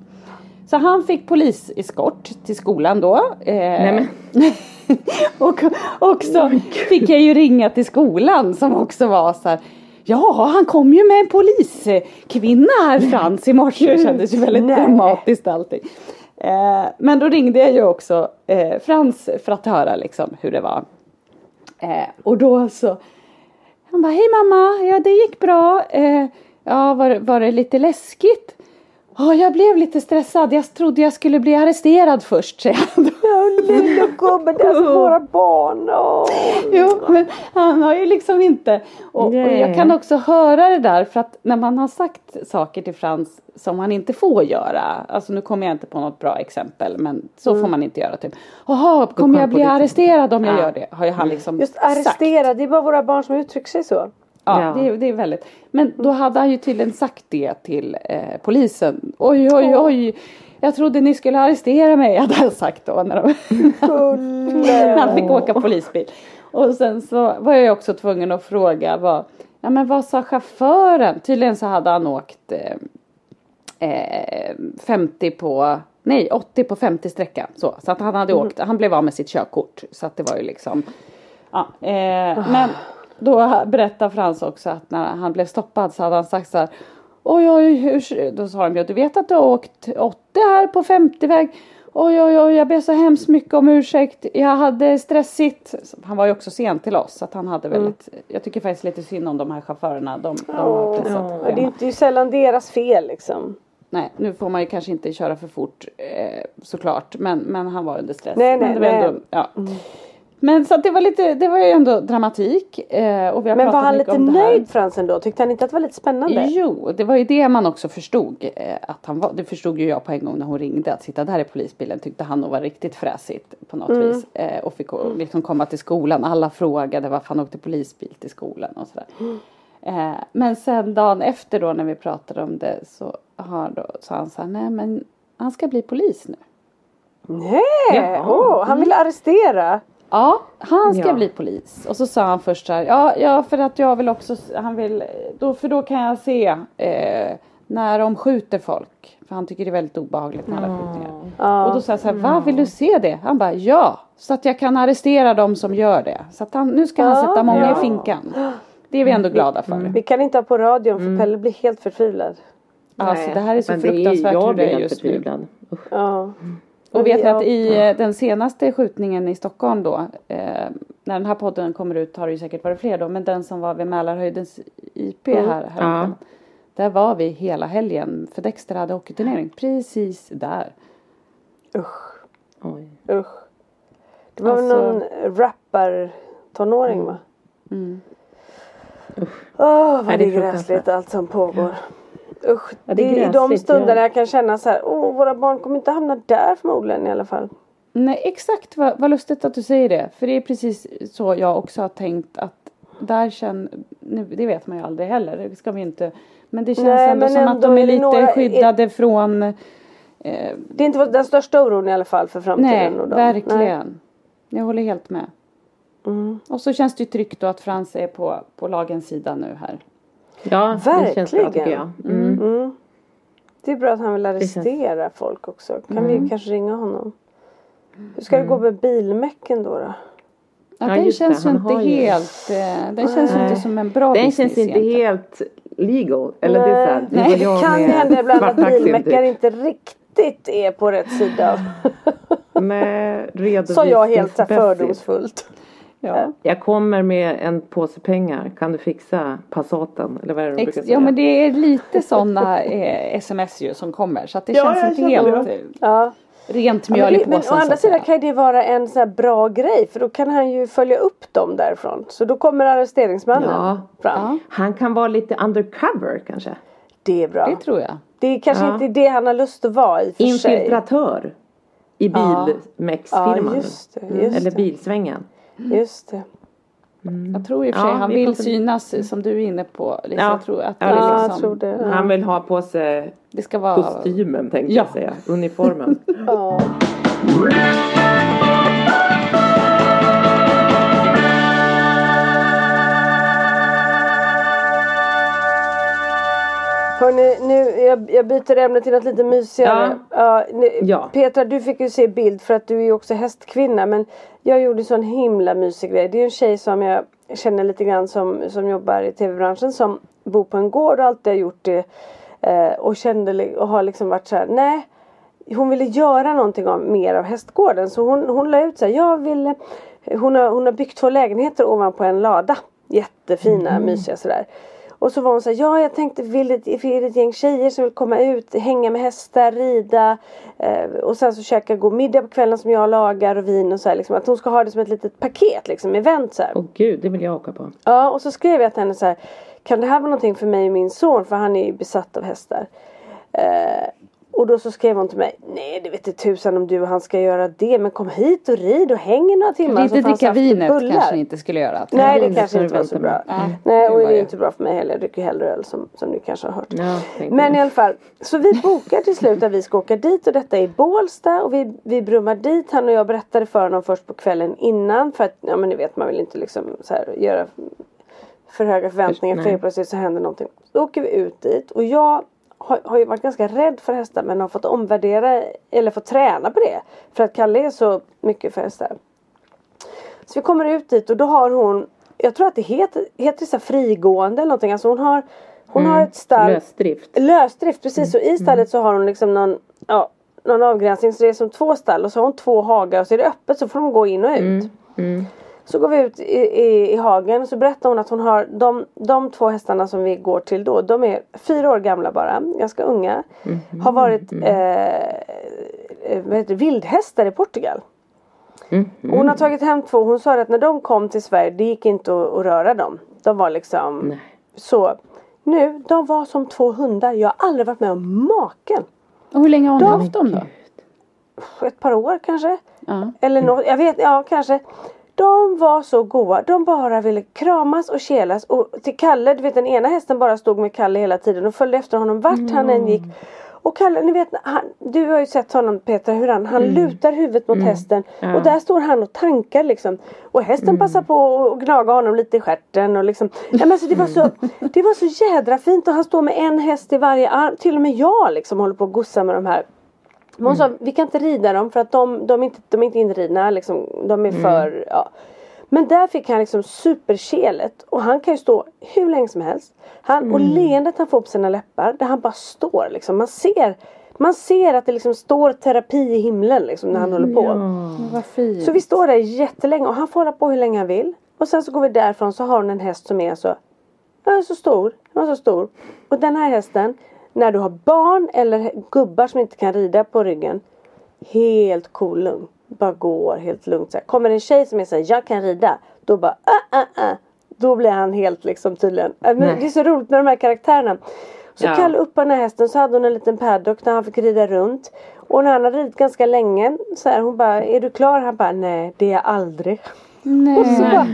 Speaker 1: Så han fick poliseskort till skolan då. Eh,
Speaker 3: Nej,
Speaker 1: och också fick jag ju ringa till skolan som också var så här. Ja, han kom ju med en poliskvinna här Frans i morse. Det kändes ju väldigt
Speaker 2: Nej.
Speaker 1: dramatiskt allting. Eh, men då ringde jag ju också eh, Frans för att höra liksom hur det var. Eh, och då så han bara, hej mamma, ja det gick bra. Eh, ja, var, var det lite läskigt? Ja, jag blev lite stressad. Jag trodde jag skulle bli arresterad först, säger han.
Speaker 2: lilla gubben, det är alltså våra barn. Åh.
Speaker 1: Jo, men han har ju liksom inte. Och, och jag kan också höra det där för att när man har sagt saker till Frans som han inte får göra. Alltså nu kommer jag inte på något bra exempel men så får man inte göra typ. Jaha, kommer jag bli arresterad om jag
Speaker 3: Ja.
Speaker 1: gör det? Har ju han liksom
Speaker 2: Just
Speaker 1: sagt.
Speaker 2: arrestera, det är bara våra barn som uttrycker sig så.
Speaker 1: Ja,
Speaker 3: Ja.
Speaker 1: Det, det är väldigt. Men då hade han ju tydligen sagt det till eh, polisen. Oj, oj, oj. Jag trodde ni skulle arrestera mig, hade han sagt då. När, de, när han fick åka polisbil. Och sen så var jag också tvungen att fråga vad, ja men vad sa chauffören? Tydligen så hade han åkt eh, eh, 50 på, nej 80 på 50 sträckan. Så, så att han hade åkt, han blev av med sitt körkort. Så att det var ju liksom Ja, eh, men då berättar Frans också att när han blev stoppad så hade han sagt så här. Oj oj, hur, då sa de ju du vet att du har åkt 80 här på 50-väg. Oj oj oj, jag ber så hemskt mycket om ursäkt. Jag hade stressigt. Han var ju också sen till oss så att han hade väldigt. Jag tycker faktiskt lite synd om de här chaufförerna. De, de har pressat
Speaker 2: ja, det är ju sällan deras fel liksom.
Speaker 1: Nej, nu får man ju kanske inte köra för fort eh, såklart. Men, men han var under stress.
Speaker 2: Nej,
Speaker 1: men
Speaker 2: nej,
Speaker 1: det var
Speaker 2: nej.
Speaker 1: Ändå, ja. Men så att det var lite, det var ju ändå dramatik. Eh, och vi har
Speaker 2: Men var han lite nöjd Frans ändå? Tyckte han inte att det var lite spännande?
Speaker 1: Jo, det var ju det man också förstod. Eh, att han var, det förstod ju jag på en gång när hon ringde. Att sitta där i polisbilen tyckte han nog var riktigt fräsigt på något
Speaker 2: Mm.
Speaker 1: vis. Eh, och fick liksom komma till skolan. Alla frågade varför han åkte polisbil till skolan och sådär. Eh, men sen dagen efter då när vi pratade om det så har då, sa han så här, nej men han ska bli polis nu.
Speaker 2: Nej, åh, han ville arrestera.
Speaker 1: Ja, han ska
Speaker 3: Ja.
Speaker 1: bli polis. Och så sa han först så här, ja, ja för att jag vill också, han vill, då, för då kan jag se eh, när de skjuter folk. För han tycker det är väldigt obehagligt med alla skjutningar. Och då sa jag så här, va vill du se det? Han bara, ja, så att jag kan arrestera de som gör det. Så att han, nu ska han sätta många
Speaker 2: ja.
Speaker 1: i finkan. Det är vi ändå glada för.
Speaker 2: Vi kan inte ha på radion för Pelle blir helt förtvivlad.
Speaker 1: Alltså det här är så
Speaker 3: men
Speaker 1: fruktansvärt
Speaker 3: jag
Speaker 1: hur det är
Speaker 3: helt
Speaker 1: just nu.
Speaker 3: förtvivlad.
Speaker 2: Ja.
Speaker 1: Och vet ni
Speaker 2: Ja.
Speaker 1: att i eh, den senaste skjutningen i Stockholm då, eh, när den här podden kommer ut har det ju säkert varit fler då, men den som var vid Mälarhöjdens IP
Speaker 2: Mm.
Speaker 1: här, här
Speaker 3: Ja.
Speaker 1: Där var vi hela helgen, för Dexter hade hockeyturnering precis där.
Speaker 2: Usch,
Speaker 3: Oj.
Speaker 2: usch. Det var väl
Speaker 1: Alltså-
Speaker 2: någon rappar-tonåring va?
Speaker 1: Mm.
Speaker 2: Åh, vad
Speaker 3: Nej,
Speaker 2: det är gräsligt allt som pågår. Usch,
Speaker 3: Ja,
Speaker 2: det
Speaker 3: det är
Speaker 2: är i de stunderna
Speaker 3: ja.
Speaker 2: jag kan känna så här, åh våra barn kommer inte hamna där förmodligen i alla fall.
Speaker 1: Nej, exakt vad, vad lustigt att du säger det. För det är precis så jag också har tänkt att där känner, nu, det vet man ju aldrig heller, det ska vi inte. Men det känns
Speaker 2: Nej,
Speaker 1: ändå
Speaker 2: men
Speaker 1: som att
Speaker 2: ändå
Speaker 1: de är
Speaker 2: är det
Speaker 1: lite
Speaker 2: några-
Speaker 1: skyddade från eh,
Speaker 2: Det är inte den största oron i alla fall för framtiden.
Speaker 1: Nej,
Speaker 2: och dem.
Speaker 1: verkligen. Jag håller helt med.
Speaker 2: Mm.
Speaker 1: Och så känns det ju tryggt då att Frans är på, på lagens sida nu här.
Speaker 3: Ja, det känns bra tycker jag.
Speaker 2: Verkligen.
Speaker 3: Mm.
Speaker 2: Mm. Det är bra att han vill
Speaker 3: känns-
Speaker 2: arrestera folk också. Kan
Speaker 1: Mm.
Speaker 2: vi kanske ringa honom? Hur ska det gå med bilmäcken då? då?
Speaker 1: Ja,
Speaker 3: Ja,
Speaker 1: den
Speaker 3: det,
Speaker 1: känns ju
Speaker 3: han
Speaker 1: inte
Speaker 3: har ju-
Speaker 1: helt, eh, den känns
Speaker 3: Nej.
Speaker 1: inte som en bra
Speaker 3: Den
Speaker 1: business
Speaker 3: känns inte
Speaker 1: egentligen.
Speaker 3: helt legal. Eller det är så här, det
Speaker 1: Nej.
Speaker 3: jag
Speaker 2: kan hända ibland att bilmäckare
Speaker 3: typ.
Speaker 2: inte riktigt är på rätt sida. Sa jag helt fördomsfullt.
Speaker 1: Ja.
Speaker 3: Jag kommer med en påse pengar. Kan du fixa Passaten? Eller vad är det de
Speaker 1: Ex-
Speaker 3: brukar säga?
Speaker 1: ja men det är lite sådana eh, sms ju som kommer så att det
Speaker 3: Ja,
Speaker 1: känns inte helt
Speaker 3: det.
Speaker 1: eh,
Speaker 2: Ja.
Speaker 1: rent
Speaker 2: Ja,
Speaker 1: mjöl
Speaker 2: men,
Speaker 1: i
Speaker 2: det, men
Speaker 1: påsen
Speaker 2: å andra sidan kan det vara en sån här bra grej för då kan han ju följa upp dem därifrån. Så då kommer arresteringsmannen
Speaker 3: Ja.
Speaker 2: fram.
Speaker 1: Ja,
Speaker 3: Han kan vara lite undercover kanske.
Speaker 2: Det är bra.
Speaker 1: det tror jag.
Speaker 2: Det är kanske
Speaker 3: Ja.
Speaker 2: inte det han har lust att vara i för sig.
Speaker 3: Infiltratör. I
Speaker 1: Ja.
Speaker 2: Ja, just det, just
Speaker 3: Eller
Speaker 2: det.
Speaker 3: bilsvängen.
Speaker 2: Just det.
Speaker 1: Jag tror i och för sig
Speaker 3: Ja,
Speaker 1: han
Speaker 3: vi
Speaker 1: vill
Speaker 3: får
Speaker 1: synas som du är inne på. Lisa.
Speaker 3: Ja.
Speaker 1: Jag tror att det,
Speaker 3: Ja,
Speaker 1: är
Speaker 2: Ja,
Speaker 1: liksom,
Speaker 2: jag tror det.
Speaker 3: Han vill ha på sig
Speaker 1: det ska vara
Speaker 3: kostymen tänkte
Speaker 1: Ja.
Speaker 3: jag säga. Uniformen.
Speaker 2: Hörrni, nu, jag, jag byter ämne till något lite mysigare. Ja. nu,
Speaker 3: Ja.
Speaker 2: Petra, du fick ju se bild för att du är ju också hästkvinna. Men jag gjorde så en himla mysig grej. Det är en tjej som jag känner lite grann som, som jobbar i tv-branschen. Som bor på en gård och alltid har gjort det. Eh, och kände och har liksom varit så här, nej. Hon ville göra någonting om, mer av hästgården. Så hon, hon la ut så här, jag vill hon har, hon har byggt två lägenheter ovanpå en lada. Jättefina, mysiga sådär. Och så var hon så här, ja jag tänkte vill ett, vill ett gäng tjejer som vill komma ut, hänga med hästar, rida eh, och sen så käka god middag på kvällen som jag lagar och vin och så här, liksom, Att hon ska ha det som ett litet paket liksom, event så här.
Speaker 3: Åh gud, det vill jag åka på.
Speaker 2: Ja och så skrev jag till henne så här. Kan det här vara någonting för mig och min son? För han är ju besatt av hästar. Eh, och då så skrev hon till mig. Nej det vet inte tusan om du och han ska göra det. Men kom hit och rid och häng i några timmar. Fanns
Speaker 1: dricka vinet kanske ni inte skulle göra.
Speaker 2: Nej det kanske inte var så bra.
Speaker 3: med.
Speaker 1: Nej,
Speaker 2: och det är inte bra för mig heller. Jag dricker hellre öl som, som ni kanske har hört.
Speaker 3: Ja,
Speaker 2: Men i alla fall. Så vi bokar till slut att vi ska åka dit och detta är i Bålsta och vi, vi brummar dit. Han och jag berättade för honom först på kvällen innan för att ja men ni vet man vill inte liksom så här, göra för höga förväntningar för helt plötsligt så händer någonting. Då åker vi ut dit och jag har, har ju varit ganska rädd för hästar men har fått omvärdera eller fått träna på det. För att Kalle är så mycket för hästar. Så vi kommer ut dit och då har hon Jag tror att det heter, heter så här frigående eller någonting. Alltså hon har Hon har ett stall
Speaker 3: Lösdrift.
Speaker 2: Lösdrift precis och i stallet så har hon liksom någon Ja Någon avgränsning så det är som två stall och så har hon två hagar och så är det öppet så får de gå in och ut. Så går vi ut i, i, i hagen och så berättar hon att hon har de, de två hästarna som vi går till då. De är fyra år gamla bara, ganska unga. Har varit eh, eh, vad heter det, vildhästar i Portugal. Och Hon har tagit hem två. Hon sa att när de kom till Sverige det gick inte att, att röra dem. De var liksom
Speaker 3: Nej.
Speaker 2: så. Nu, de var som två hundar. Jag har aldrig varit med om maken.
Speaker 1: Och hur länge har hon
Speaker 2: De-
Speaker 1: haft dem då?
Speaker 2: Ett par år kanske.
Speaker 1: Ja.
Speaker 2: Eller något, jag vet, ja kanske. De var så goa. De bara ville kramas och kelas. Och till Kalle, du vet den ena hästen bara stod med Kalle hela tiden och följde efter honom vart han än gick. Och Kalle, ni vet, han, du har ju sett honom Petra hur han, han lutar huvudet mot hästen. Och där står han och tankar liksom. Och hästen passar på att gnaga honom lite i stjärten och liksom. Ja, men alltså, det, var så, det var så jädra fint och han står med en häst i varje arm. Till och med jag liksom håller på att gossa med de här. Men hon sa vi kan inte rida dem för att de, de, är, inte, de är inte inridna liksom. De är för, ja. Men där fick han liksom superkelet och han kan ju stå hur länge som helst. Han, Och leendet han får på sina läppar där han bara står liksom. Man ser, man ser att det liksom står terapi i himlen liksom när han håller på.
Speaker 1: Vad fint.
Speaker 2: Så vi står där jättelänge och han får hålla på hur länge han vill. Och sen så går vi därifrån så har hon en häst som är så den är så stor. Den är så stor. Och den här hästen när du har barn eller gubbar som inte kan rida på ryggen. Helt cool lugn. Bara går helt lugnt. Så här. Kommer en tjej som är såhär, jag kan rida. Då bara, äh, äh, äh. Då blir han helt liksom tydligen. Äh, Men
Speaker 3: Nej.
Speaker 2: det är så roligt med de här karaktärerna. Så
Speaker 3: Ja.
Speaker 2: Kalle upp den här hästen så hade hon en liten paddock där han fick rida runt. Och när han hade ridit ganska länge så här, hon bara, är du klar? Han bara, nej det är jag aldrig. Och så, bara,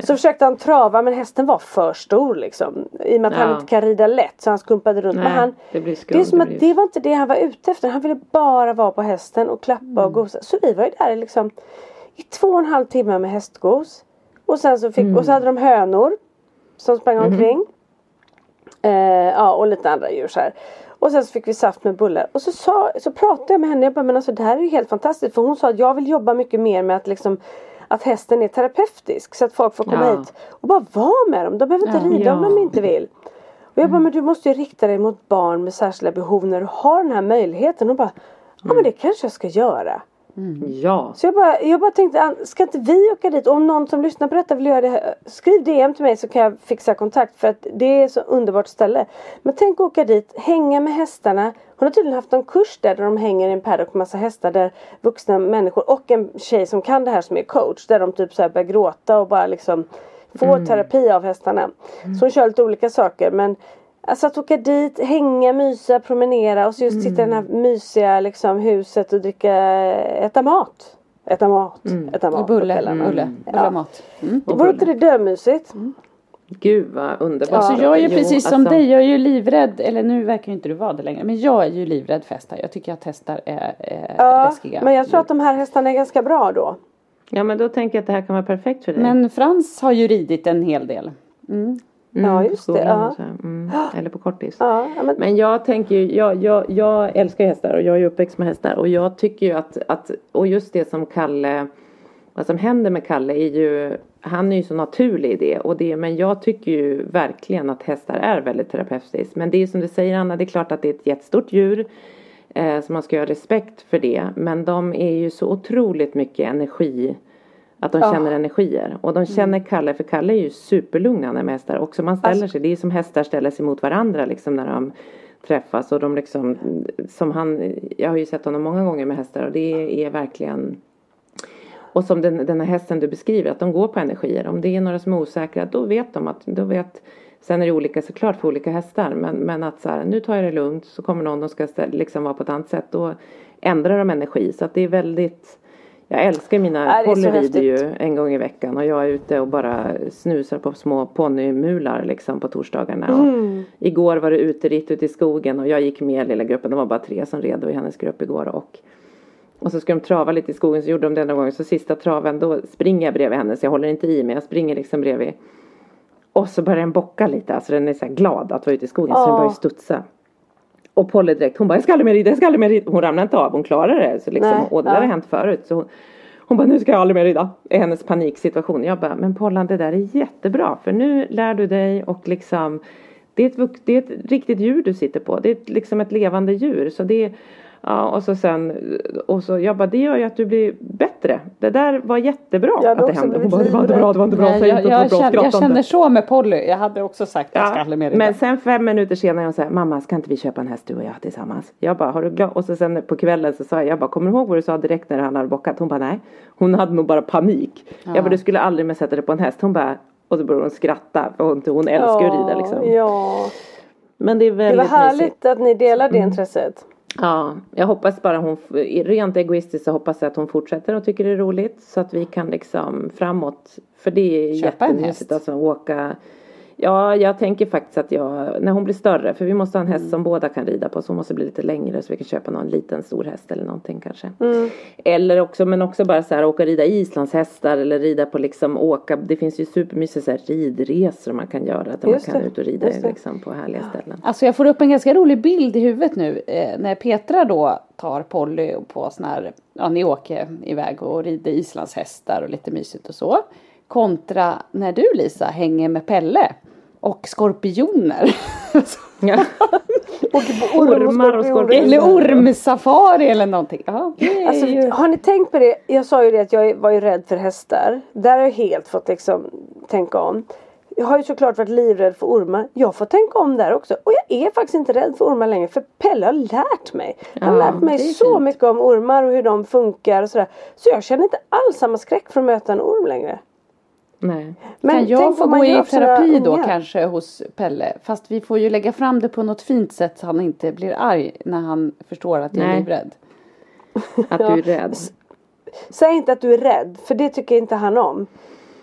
Speaker 2: så försökte han trava men hästen var för stor liksom. I och med att han
Speaker 3: Ja.
Speaker 2: inte kan rida lätt så han skumpade runt.
Speaker 3: Nej,
Speaker 2: men han,
Speaker 3: det blir
Speaker 2: det är som
Speaker 3: det
Speaker 2: att det var inte det han var ute efter. Han ville bara vara på hästen och klappa och gosa. Så vi var ju där i liksom i två och en halv timme med hästgos. Och sen så, fick, och så hade de hönor som sprang omkring. Eh, ja och lite andra djur så här. Och sen så fick vi saft med bullar. Och så, sa, så pratade jag med henne. Jag bara, men alltså det här är ju helt fantastiskt. För hon sa att jag vill jobba mycket mer med att liksom att hästen är terapeutisk. Så att folk får komma
Speaker 3: Ja.
Speaker 2: hit och bara vara med dem. De behöver inte rida om
Speaker 3: Ja.
Speaker 2: de inte vill. Och jag bara, men du måste ju rikta dig mot barn med särskilda behov när du har den här möjligheten. Och bara, ja men det kanske jag ska göra.
Speaker 3: Ja.
Speaker 2: Så jag bara, jag bara tänkte, "Ann, ska inte vi åka dit? Om någon som lyssnar på detta vill göra det, skriv DM till mig så kan jag fixa kontakt. För att det är så underbart ställe. Men tänk att åka dit, hänga med hästarna. Hon har tydligen haft en kurs där, där de hänger i en paddock med massa hästar. Där vuxna människor och en tjej som kan det här som är coach. Där de typ så här börjar gråta och bara liksom får terapi av hästarna. Så hon kör lite olika saker. Men Alltså att åka dit, hänga, mysa, promenera och så just sitta i det här mysiga liksom, huset och dricka, äta mat. Äta mat, äta mat
Speaker 1: Och
Speaker 2: på
Speaker 1: bulle,
Speaker 2: kvällarna.
Speaker 1: bulle, bulle och mat. Mm.
Speaker 3: Och
Speaker 2: Vore inte det dömysigt?
Speaker 3: Gud vad underbart.
Speaker 1: Alltså jag är ju
Speaker 3: Jo,
Speaker 1: precis som
Speaker 3: alltså,
Speaker 1: dig, jag är ju livrädd, eller nu verkar ju inte du vara det längre, men jag är ju livrädd för hästar. Jag tycker att hästar är, är
Speaker 2: Ja,
Speaker 1: läskiga.
Speaker 2: men jag tror att de här hästarna är ganska bra då.
Speaker 3: Ja men då tänker jag att det här kan vara perfekt för dig.
Speaker 1: Men Frans har ju ridit en hel del.
Speaker 3: Mm,
Speaker 2: Ja,
Speaker 3: på
Speaker 2: just det, ja.
Speaker 3: Mm, eller på kortis.
Speaker 2: Ja, ja, men,
Speaker 3: Men jag tänker ju, jag, jag, jag älskar hästar och jag är uppväxt med hästar och jag tycker ju att, att, och just det som Kalle, vad som händer med Kalle är ju, han är ju så naturlig i det och det, men jag tycker ju verkligen att hästar är väldigt terapeutiskt. Men det är som du säger Anna, det är klart att det är ett jättestort djur. Eh, så man ska ha respekt för det. Men de är ju så otroligt mycket energi. Att de
Speaker 2: Ja.
Speaker 3: känner energier. Och de känner Kalle, för Kalle är ju superlugn när han är med hästar. Och som man ställer
Speaker 2: Alltså-
Speaker 3: sig, det är som hästar ställer sig mot varandra liksom när de träffas. Och de liksom, som han, jag har ju sett honom många gånger med hästar och det är verkligen och som den, den här hästen du beskriver, att de går på energier. Om det är några som är osäkra, då vet de att, då vet Sen är det olika såklart för olika hästar men, men att så här, nu tar jag det lugnt så kommer någon som ska stä- liksom vara på ett annat sätt då ändrar de energi så att det är väldigt Jag älskar mina,
Speaker 2: Ja, det är så
Speaker 3: Polly rider ju en gång i veckan och jag är ute och bara snusar på små ponnymular liksom på torsdagarna.
Speaker 2: Mm.
Speaker 3: Igår var det uteritt ute i skogen och jag gick med lilla gruppen, det var bara tre som red i hennes grupp igår och och så ska de trava lite i skogen så gjorde de det någon gång så sista traven då springer jag bredvid henne så jag håller inte i men jag springer liksom bredvid. Och så börjar den bocka lite, alltså den är så här glad att vara ute i skogen så den börjar studsa. Och Polly direkt, hon bara jag ska aldrig mer rida, jag ska aldrig mer rida. Hon ramlar inte av, hon klarar det. Så liksom,
Speaker 2: Nej,
Speaker 3: och det där
Speaker 2: ja.
Speaker 3: har hänt förut. Så hon, Hon bara, nu ska jag aldrig mer rida. I hennes paniksituation. Jag bara, men Pollan det där är jättebra. För nu lär du dig och liksom det är, ett, det är ett riktigt djur du sitter på. Det är liksom ett levande djur. Så det är, ja, och så sen, och så jag bara, det gör ju att du blir bättre. Det där var jättebra
Speaker 2: Jag
Speaker 3: att det hände. Hon bara, det var inte bra, det var inte bra.
Speaker 1: Nej,
Speaker 3: Säg
Speaker 1: jag,
Speaker 3: inte det
Speaker 1: jag,
Speaker 3: bra
Speaker 1: känner, jag känner så med Polly. Jag hade också sagt att jag ska aldrig mer rida.
Speaker 3: men sen fem minuter senare hon säger mamma ska inte vi köpa en häst du och jag tillsammans? Jag bara har du glömt? Och så sen på kvällen så sa jag, jag bara kommer du ihåg vad du sa direkt när han hade bockat? Hon bara nej. Hon hade nog bara panik. Jag bara du skulle aldrig mer sätta dig på en häst. Hon bara och så började hon skratta för hon, hon älskar ju att rida liksom.
Speaker 2: Ja.
Speaker 3: Men det är
Speaker 2: Det
Speaker 3: väldigt
Speaker 2: var härligt
Speaker 3: mysigt.
Speaker 2: att ni delar
Speaker 3: Mm.
Speaker 2: det intresset.
Speaker 3: Ja, jag hoppas bara hon, rent egoistiskt så hoppas jag att hon fortsätter och tycker det är roligt så att vi kan liksom framåt. För det är
Speaker 1: Köpa
Speaker 3: jättemysigt alltså åka. Ja, jag tänker faktiskt att jag, när hon blir större, för vi måste ha en häst som båda kan rida på så hon måste bli lite längre så vi kan köpa någon liten stor häst eller någonting kanske. Eller också, men också bara så här åka och rida islandshästar eller rida på liksom åka, det finns ju supermysiga så här ridresor man kan göra där
Speaker 2: Just
Speaker 3: man kan
Speaker 2: det,
Speaker 3: ut och rida liksom på härliga ställen.
Speaker 1: Alltså jag får upp en ganska rolig bild i huvudet nu eh, när Petra då tar Polly på sån här, ja ni åker iväg och rider islandshästar och lite mysigt och så. Kontra när du Lisa hänger med Pelle och skorpioner.
Speaker 3: Ja. Ormar och skorpioner.
Speaker 1: eller ormsafari eller någonting. Ja,
Speaker 2: Alltså, har ni tänkt på det? Jag sa ju det att jag var ju rädd för hästar. Där har jag helt fått liksom tänka om. Jag har ju såklart varit livrädd för ormar. Jag får tänka om där också. Och jag är faktiskt inte rädd för ormar längre. För Pelle har lärt mig. Han har
Speaker 3: Ja,
Speaker 2: lärt mig så
Speaker 3: fint.
Speaker 2: mycket om ormar och hur de funkar och sådär. Så jag känner inte alls samma skräck för att möta en orm längre.
Speaker 3: Nej.
Speaker 2: Men
Speaker 1: kan jag få gå i terapi då
Speaker 2: ungar.
Speaker 1: kanske hos Pelle? Fast vi får ju lägga fram det på något fint sätt så han inte blir arg när han förstår att jag är livrädd.
Speaker 3: Att du är rädd.
Speaker 2: Säg inte att du är rädd. För det tycker inte han om.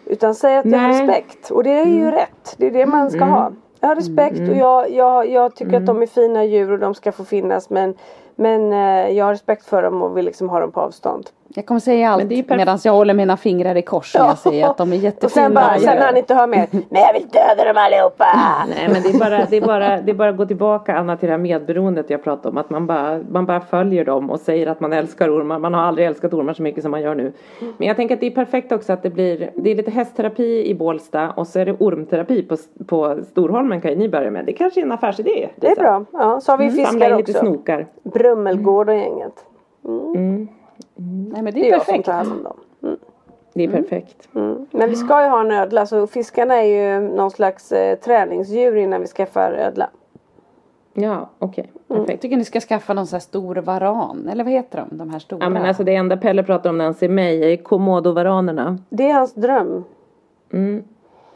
Speaker 2: Utan säg att jag har respekt. Och det är ju rätt. Det är det man ska ha. Jag har respekt och jag, jag, jag tycker att de är fina djur och de ska få finnas. Men, men eh, jag har respekt för dem och vill liksom ha dem på avstånd.
Speaker 1: Jag kommer säga allt medan jag håller mina fingrar i kors när jag säger att de är jättefina.
Speaker 2: Och sen bara, sen när han inte hör mer. Men jag vill döda dem allihopa.
Speaker 3: Nej men det är bara, det är bara, det är bara att gå tillbaka Anna till det här medberoendet jag pratade om. Att man bara, man bara följer dem och säger att man älskar ormar. Man har aldrig älskat ormar så mycket som man gör nu. Men jag tänker att det är perfekt också att det blir, det är lite hästterapi i Bålsta och så är det ormterapi på, på Storholmen kan ju ni börja med. Det kanske är en affärsidé.
Speaker 2: Det är bra. Ja, så har vi
Speaker 3: Samla
Speaker 2: fiskar
Speaker 3: in lite
Speaker 2: också.
Speaker 3: snokar.
Speaker 2: Brummelgård och gänget.
Speaker 1: Nej men det
Speaker 2: Det är
Speaker 1: är
Speaker 2: jag som
Speaker 1: perfekt.
Speaker 2: tar hand om dem.
Speaker 3: Det är perfekt.
Speaker 2: Mm. Men vi ska ju ha en ödla så fiskarna är ju någon slags eh, träningsdjur innan vi skaffar ödla.
Speaker 3: Ja okej.
Speaker 1: Jag
Speaker 3: Perfekt.
Speaker 1: tycker ni ska skaffa någon sån här stor varan. Eller vad heter de? De här stora.
Speaker 3: Ja men alltså det enda Pelle pratar om när han ser mig är komodovaranerna.
Speaker 2: Det är hans dröm.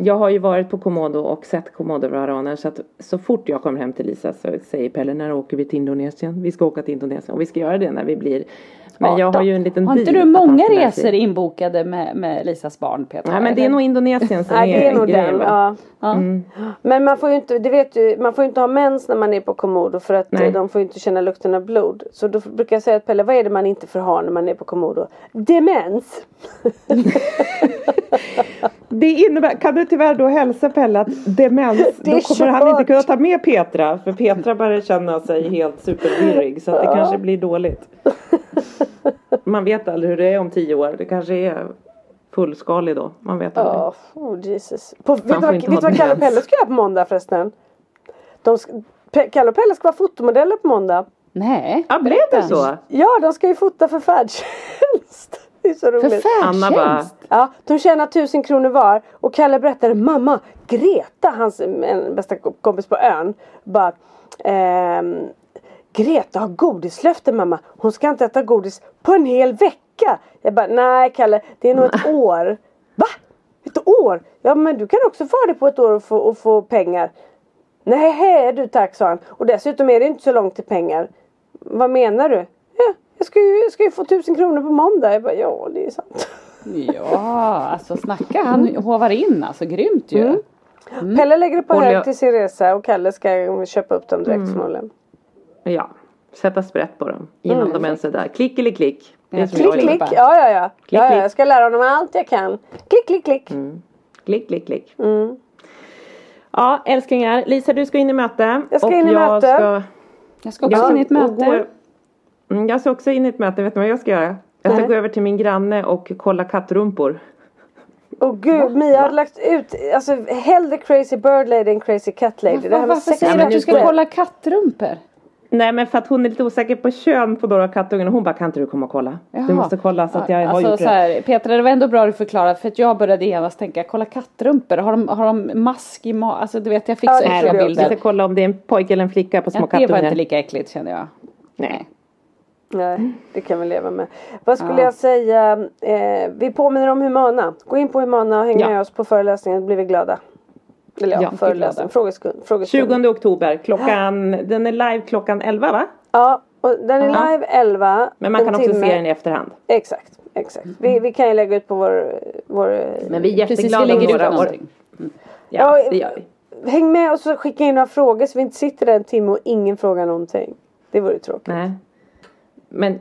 Speaker 3: Jag har ju varit på Komodo och sett komodovaraner så att så fort jag kommer hem till Lisa så säger Pelle när åker vi till Indonesien? Vi ska åka till Indonesien och vi ska göra det när vi blir Men jag har ju en liten
Speaker 1: Har inte du många resor inbokade med, med Lisas barn Petra?
Speaker 3: Nej men det är nog Indonesien som
Speaker 2: Nej, det är nog
Speaker 3: grejen?
Speaker 2: Ja.
Speaker 1: Ja.
Speaker 2: Men man får ju inte, det vet du, man får inte ha mens när man är på Komodo för att
Speaker 3: Nej.
Speaker 2: de får ju inte känna lukten av blod. Så då brukar jag säga att Pelle, vad är det man inte får ha när man är på Komodo? Demens!
Speaker 3: Det innebär, kan du tyvärr då hälsa Pelle att demens,
Speaker 2: Det
Speaker 3: då kommer han inte kunna ta med Petra för Petra börjar känna sig helt supervirrig så att det kanske blir dåligt. Man vet aldrig hur det är om tio år, det kanske är fullskalig då, man vet aldrig.
Speaker 2: Ja, oh Jesus. På, vet du vad, vet vad Kalle och. Pelle ska göra på måndag förresten? De ska, Pe- Kalle och Pelle ska vara fotomodeller på måndag.
Speaker 1: Nej.
Speaker 3: Ja, blev det så?
Speaker 2: Ja, de ska ju fota för färdtjänst. Det är så
Speaker 1: För
Speaker 2: roligt.
Speaker 3: Anna bara?
Speaker 2: Ja, de tjänar tusen kronor var och Kalle berättade mamma Greta, hans en, bästa kompis på ön, bara ehm, Greta har godislöfte mamma. Hon ska inte äta godis på en hel vecka. Jag bara nej Kalle, det är nog ett år. Va? Ett år? Ja men du kan också få det på ett år och få, och få pengar. Nej du tack sa han. Och dessutom är det inte så långt till pengar. Vad menar du? Ja, jag ska ju, jag ska ju få tusen kronor på måndag. Jag bara ja det är sant.
Speaker 1: Ja, alltså snacka han hovar in alltså grymt ju.
Speaker 2: Mm. Pelle lägger det på hög till sin resa och Kalle ska köpa upp dem direkt förmodligen.
Speaker 3: ja, sätta sprätt på dem innan de ens är där. Klick eller klick.
Speaker 1: Ja,
Speaker 2: Klick
Speaker 3: jag
Speaker 2: klick, ja ja ja.
Speaker 3: Klick,
Speaker 2: ja, ja jag ska lära honom allt jag kan. Klick klick klick.
Speaker 3: Klick, klick, klick.
Speaker 2: Mm.
Speaker 3: Ja, älsklingar. Lisa, du ska in i möte.
Speaker 2: Jag ska
Speaker 3: och
Speaker 2: in i
Speaker 3: jag
Speaker 2: möte.
Speaker 3: Ska,
Speaker 1: Jag ska också
Speaker 3: jag
Speaker 1: in i ett
Speaker 3: och
Speaker 1: möte.
Speaker 3: Mm, jag ska också in i ett möte. Vet ni vad jag ska göra? Jag ska gå över till min granne och kolla kattrumpor.
Speaker 2: Åh gud, Mia hade lagt ut, alltså hellre crazy bird lady än crazy cat lady. Det här
Speaker 1: Varför
Speaker 2: sex
Speaker 1: säger du att du ska kolla kattrumpor?
Speaker 3: Nej men för att hon är lite osäker på kön på några av kattungarna. Hon bara kan inte du komma och kolla? Du
Speaker 1: Jaha.
Speaker 3: måste kolla så att jag har
Speaker 1: alltså,
Speaker 3: gjort
Speaker 1: så
Speaker 3: det.
Speaker 1: här, Petra, det var ändå bra du förklarade för att jag började genast tänka, kolla kattrumpor, har de, har de mask i ma- Alltså du vet jag fick
Speaker 2: Ja,
Speaker 1: så äckliga
Speaker 2: trodde jag
Speaker 3: ska
Speaker 1: bilder.
Speaker 3: kolla om det är en pojke eller en flicka på små
Speaker 1: Ja, det var inte
Speaker 3: kattungar.
Speaker 1: lika äckligt kände jag.
Speaker 3: Nej.
Speaker 2: Nej, det kan vi leva med. Vad skulle jag säga? Eh, vi påminner om Humana. Gå in på Humana och häng
Speaker 3: Ja.
Speaker 2: med oss på föreläsningen, då blir vi glada. Eller ja,
Speaker 3: Ja, vi är
Speaker 2: föreläsning,
Speaker 3: glada.
Speaker 2: frågestund. frågestund.
Speaker 3: 20 oktober klockan, den är live klockan 11 va?
Speaker 2: Ja, och den är
Speaker 3: Ja.
Speaker 2: live 11.
Speaker 3: Men man kan också
Speaker 2: timme.
Speaker 3: se den i efterhand.
Speaker 2: Exakt, exakt. Vi, vi kan ju lägga ut på vår... vår
Speaker 3: Men vi är
Speaker 1: Precis, vi
Speaker 3: jätteglada om
Speaker 1: lägger ut
Speaker 3: våra...
Speaker 1: någonting.
Speaker 3: Ja,
Speaker 2: Ja,
Speaker 3: det gör vi.
Speaker 2: Häng med och så skicka in några frågor så vi inte sitter där en timme och ingen frågar någonting. Det vore tråkigt.
Speaker 3: Nej. Men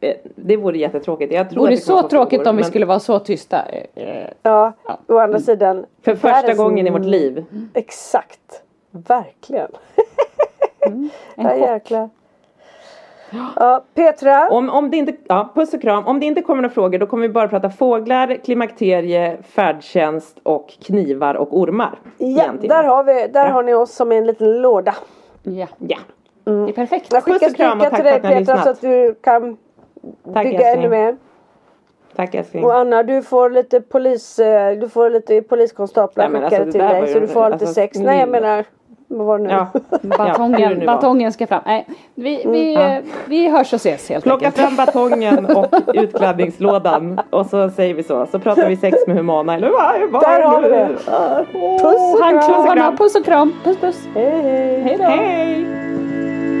Speaker 3: eh, det vore jättetråkigt. Jag
Speaker 1: Det
Speaker 3: tror
Speaker 1: vore
Speaker 3: det
Speaker 1: så tråkigt
Speaker 3: frågor,
Speaker 1: om vi
Speaker 3: men
Speaker 1: skulle vara så tysta. Eh,
Speaker 2: Ja, å andra sidan.
Speaker 3: För första gången i vårt liv.
Speaker 2: Exakt. Verkligen.
Speaker 1: En
Speaker 2: Ja jäklar. Ja, Petra.
Speaker 3: Om, om det inte, ja, puss och kram. Om det inte kommer några frågor då kommer vi bara prata fåglar, klimakterie, färdtjänst och knivar och ormar.
Speaker 2: Ja, där har vi, där
Speaker 3: Ja.
Speaker 2: har ni oss som en liten låda.
Speaker 1: Ja,
Speaker 3: Ja.
Speaker 1: Det är perfekt.
Speaker 2: Jag skickar
Speaker 3: Puss och kram och
Speaker 2: spricka
Speaker 3: tack
Speaker 2: till
Speaker 3: för
Speaker 2: dig
Speaker 3: att ni har
Speaker 2: Petra så att du kan
Speaker 3: Tack
Speaker 2: bygga
Speaker 3: älskling.
Speaker 2: ännu mer.
Speaker 3: Tack älskling.
Speaker 2: Och Anna du får lite polis, eh, du får lite poliskonstaplar skickade
Speaker 3: alltså,
Speaker 2: till dig så du får ha lite
Speaker 3: alltså,
Speaker 2: sex. Nej jag menar, vad var det nu?
Speaker 3: Ja.
Speaker 1: Batongen, batongen ska fram. Nej, vi, vi,
Speaker 3: Ja.
Speaker 1: eh, vi hörs och ses helt
Speaker 3: Plocka
Speaker 1: enkelt.
Speaker 3: fram batongen och utklädningslådan och så säger vi så. Så pratar vi sex med Humana. Eller vad vad
Speaker 2: Där
Speaker 3: är
Speaker 2: har vi det.
Speaker 3: Puss och kram.
Speaker 1: puss och kram. Puss puss.
Speaker 2: Hej hej.
Speaker 1: Hej då.
Speaker 3: Hej!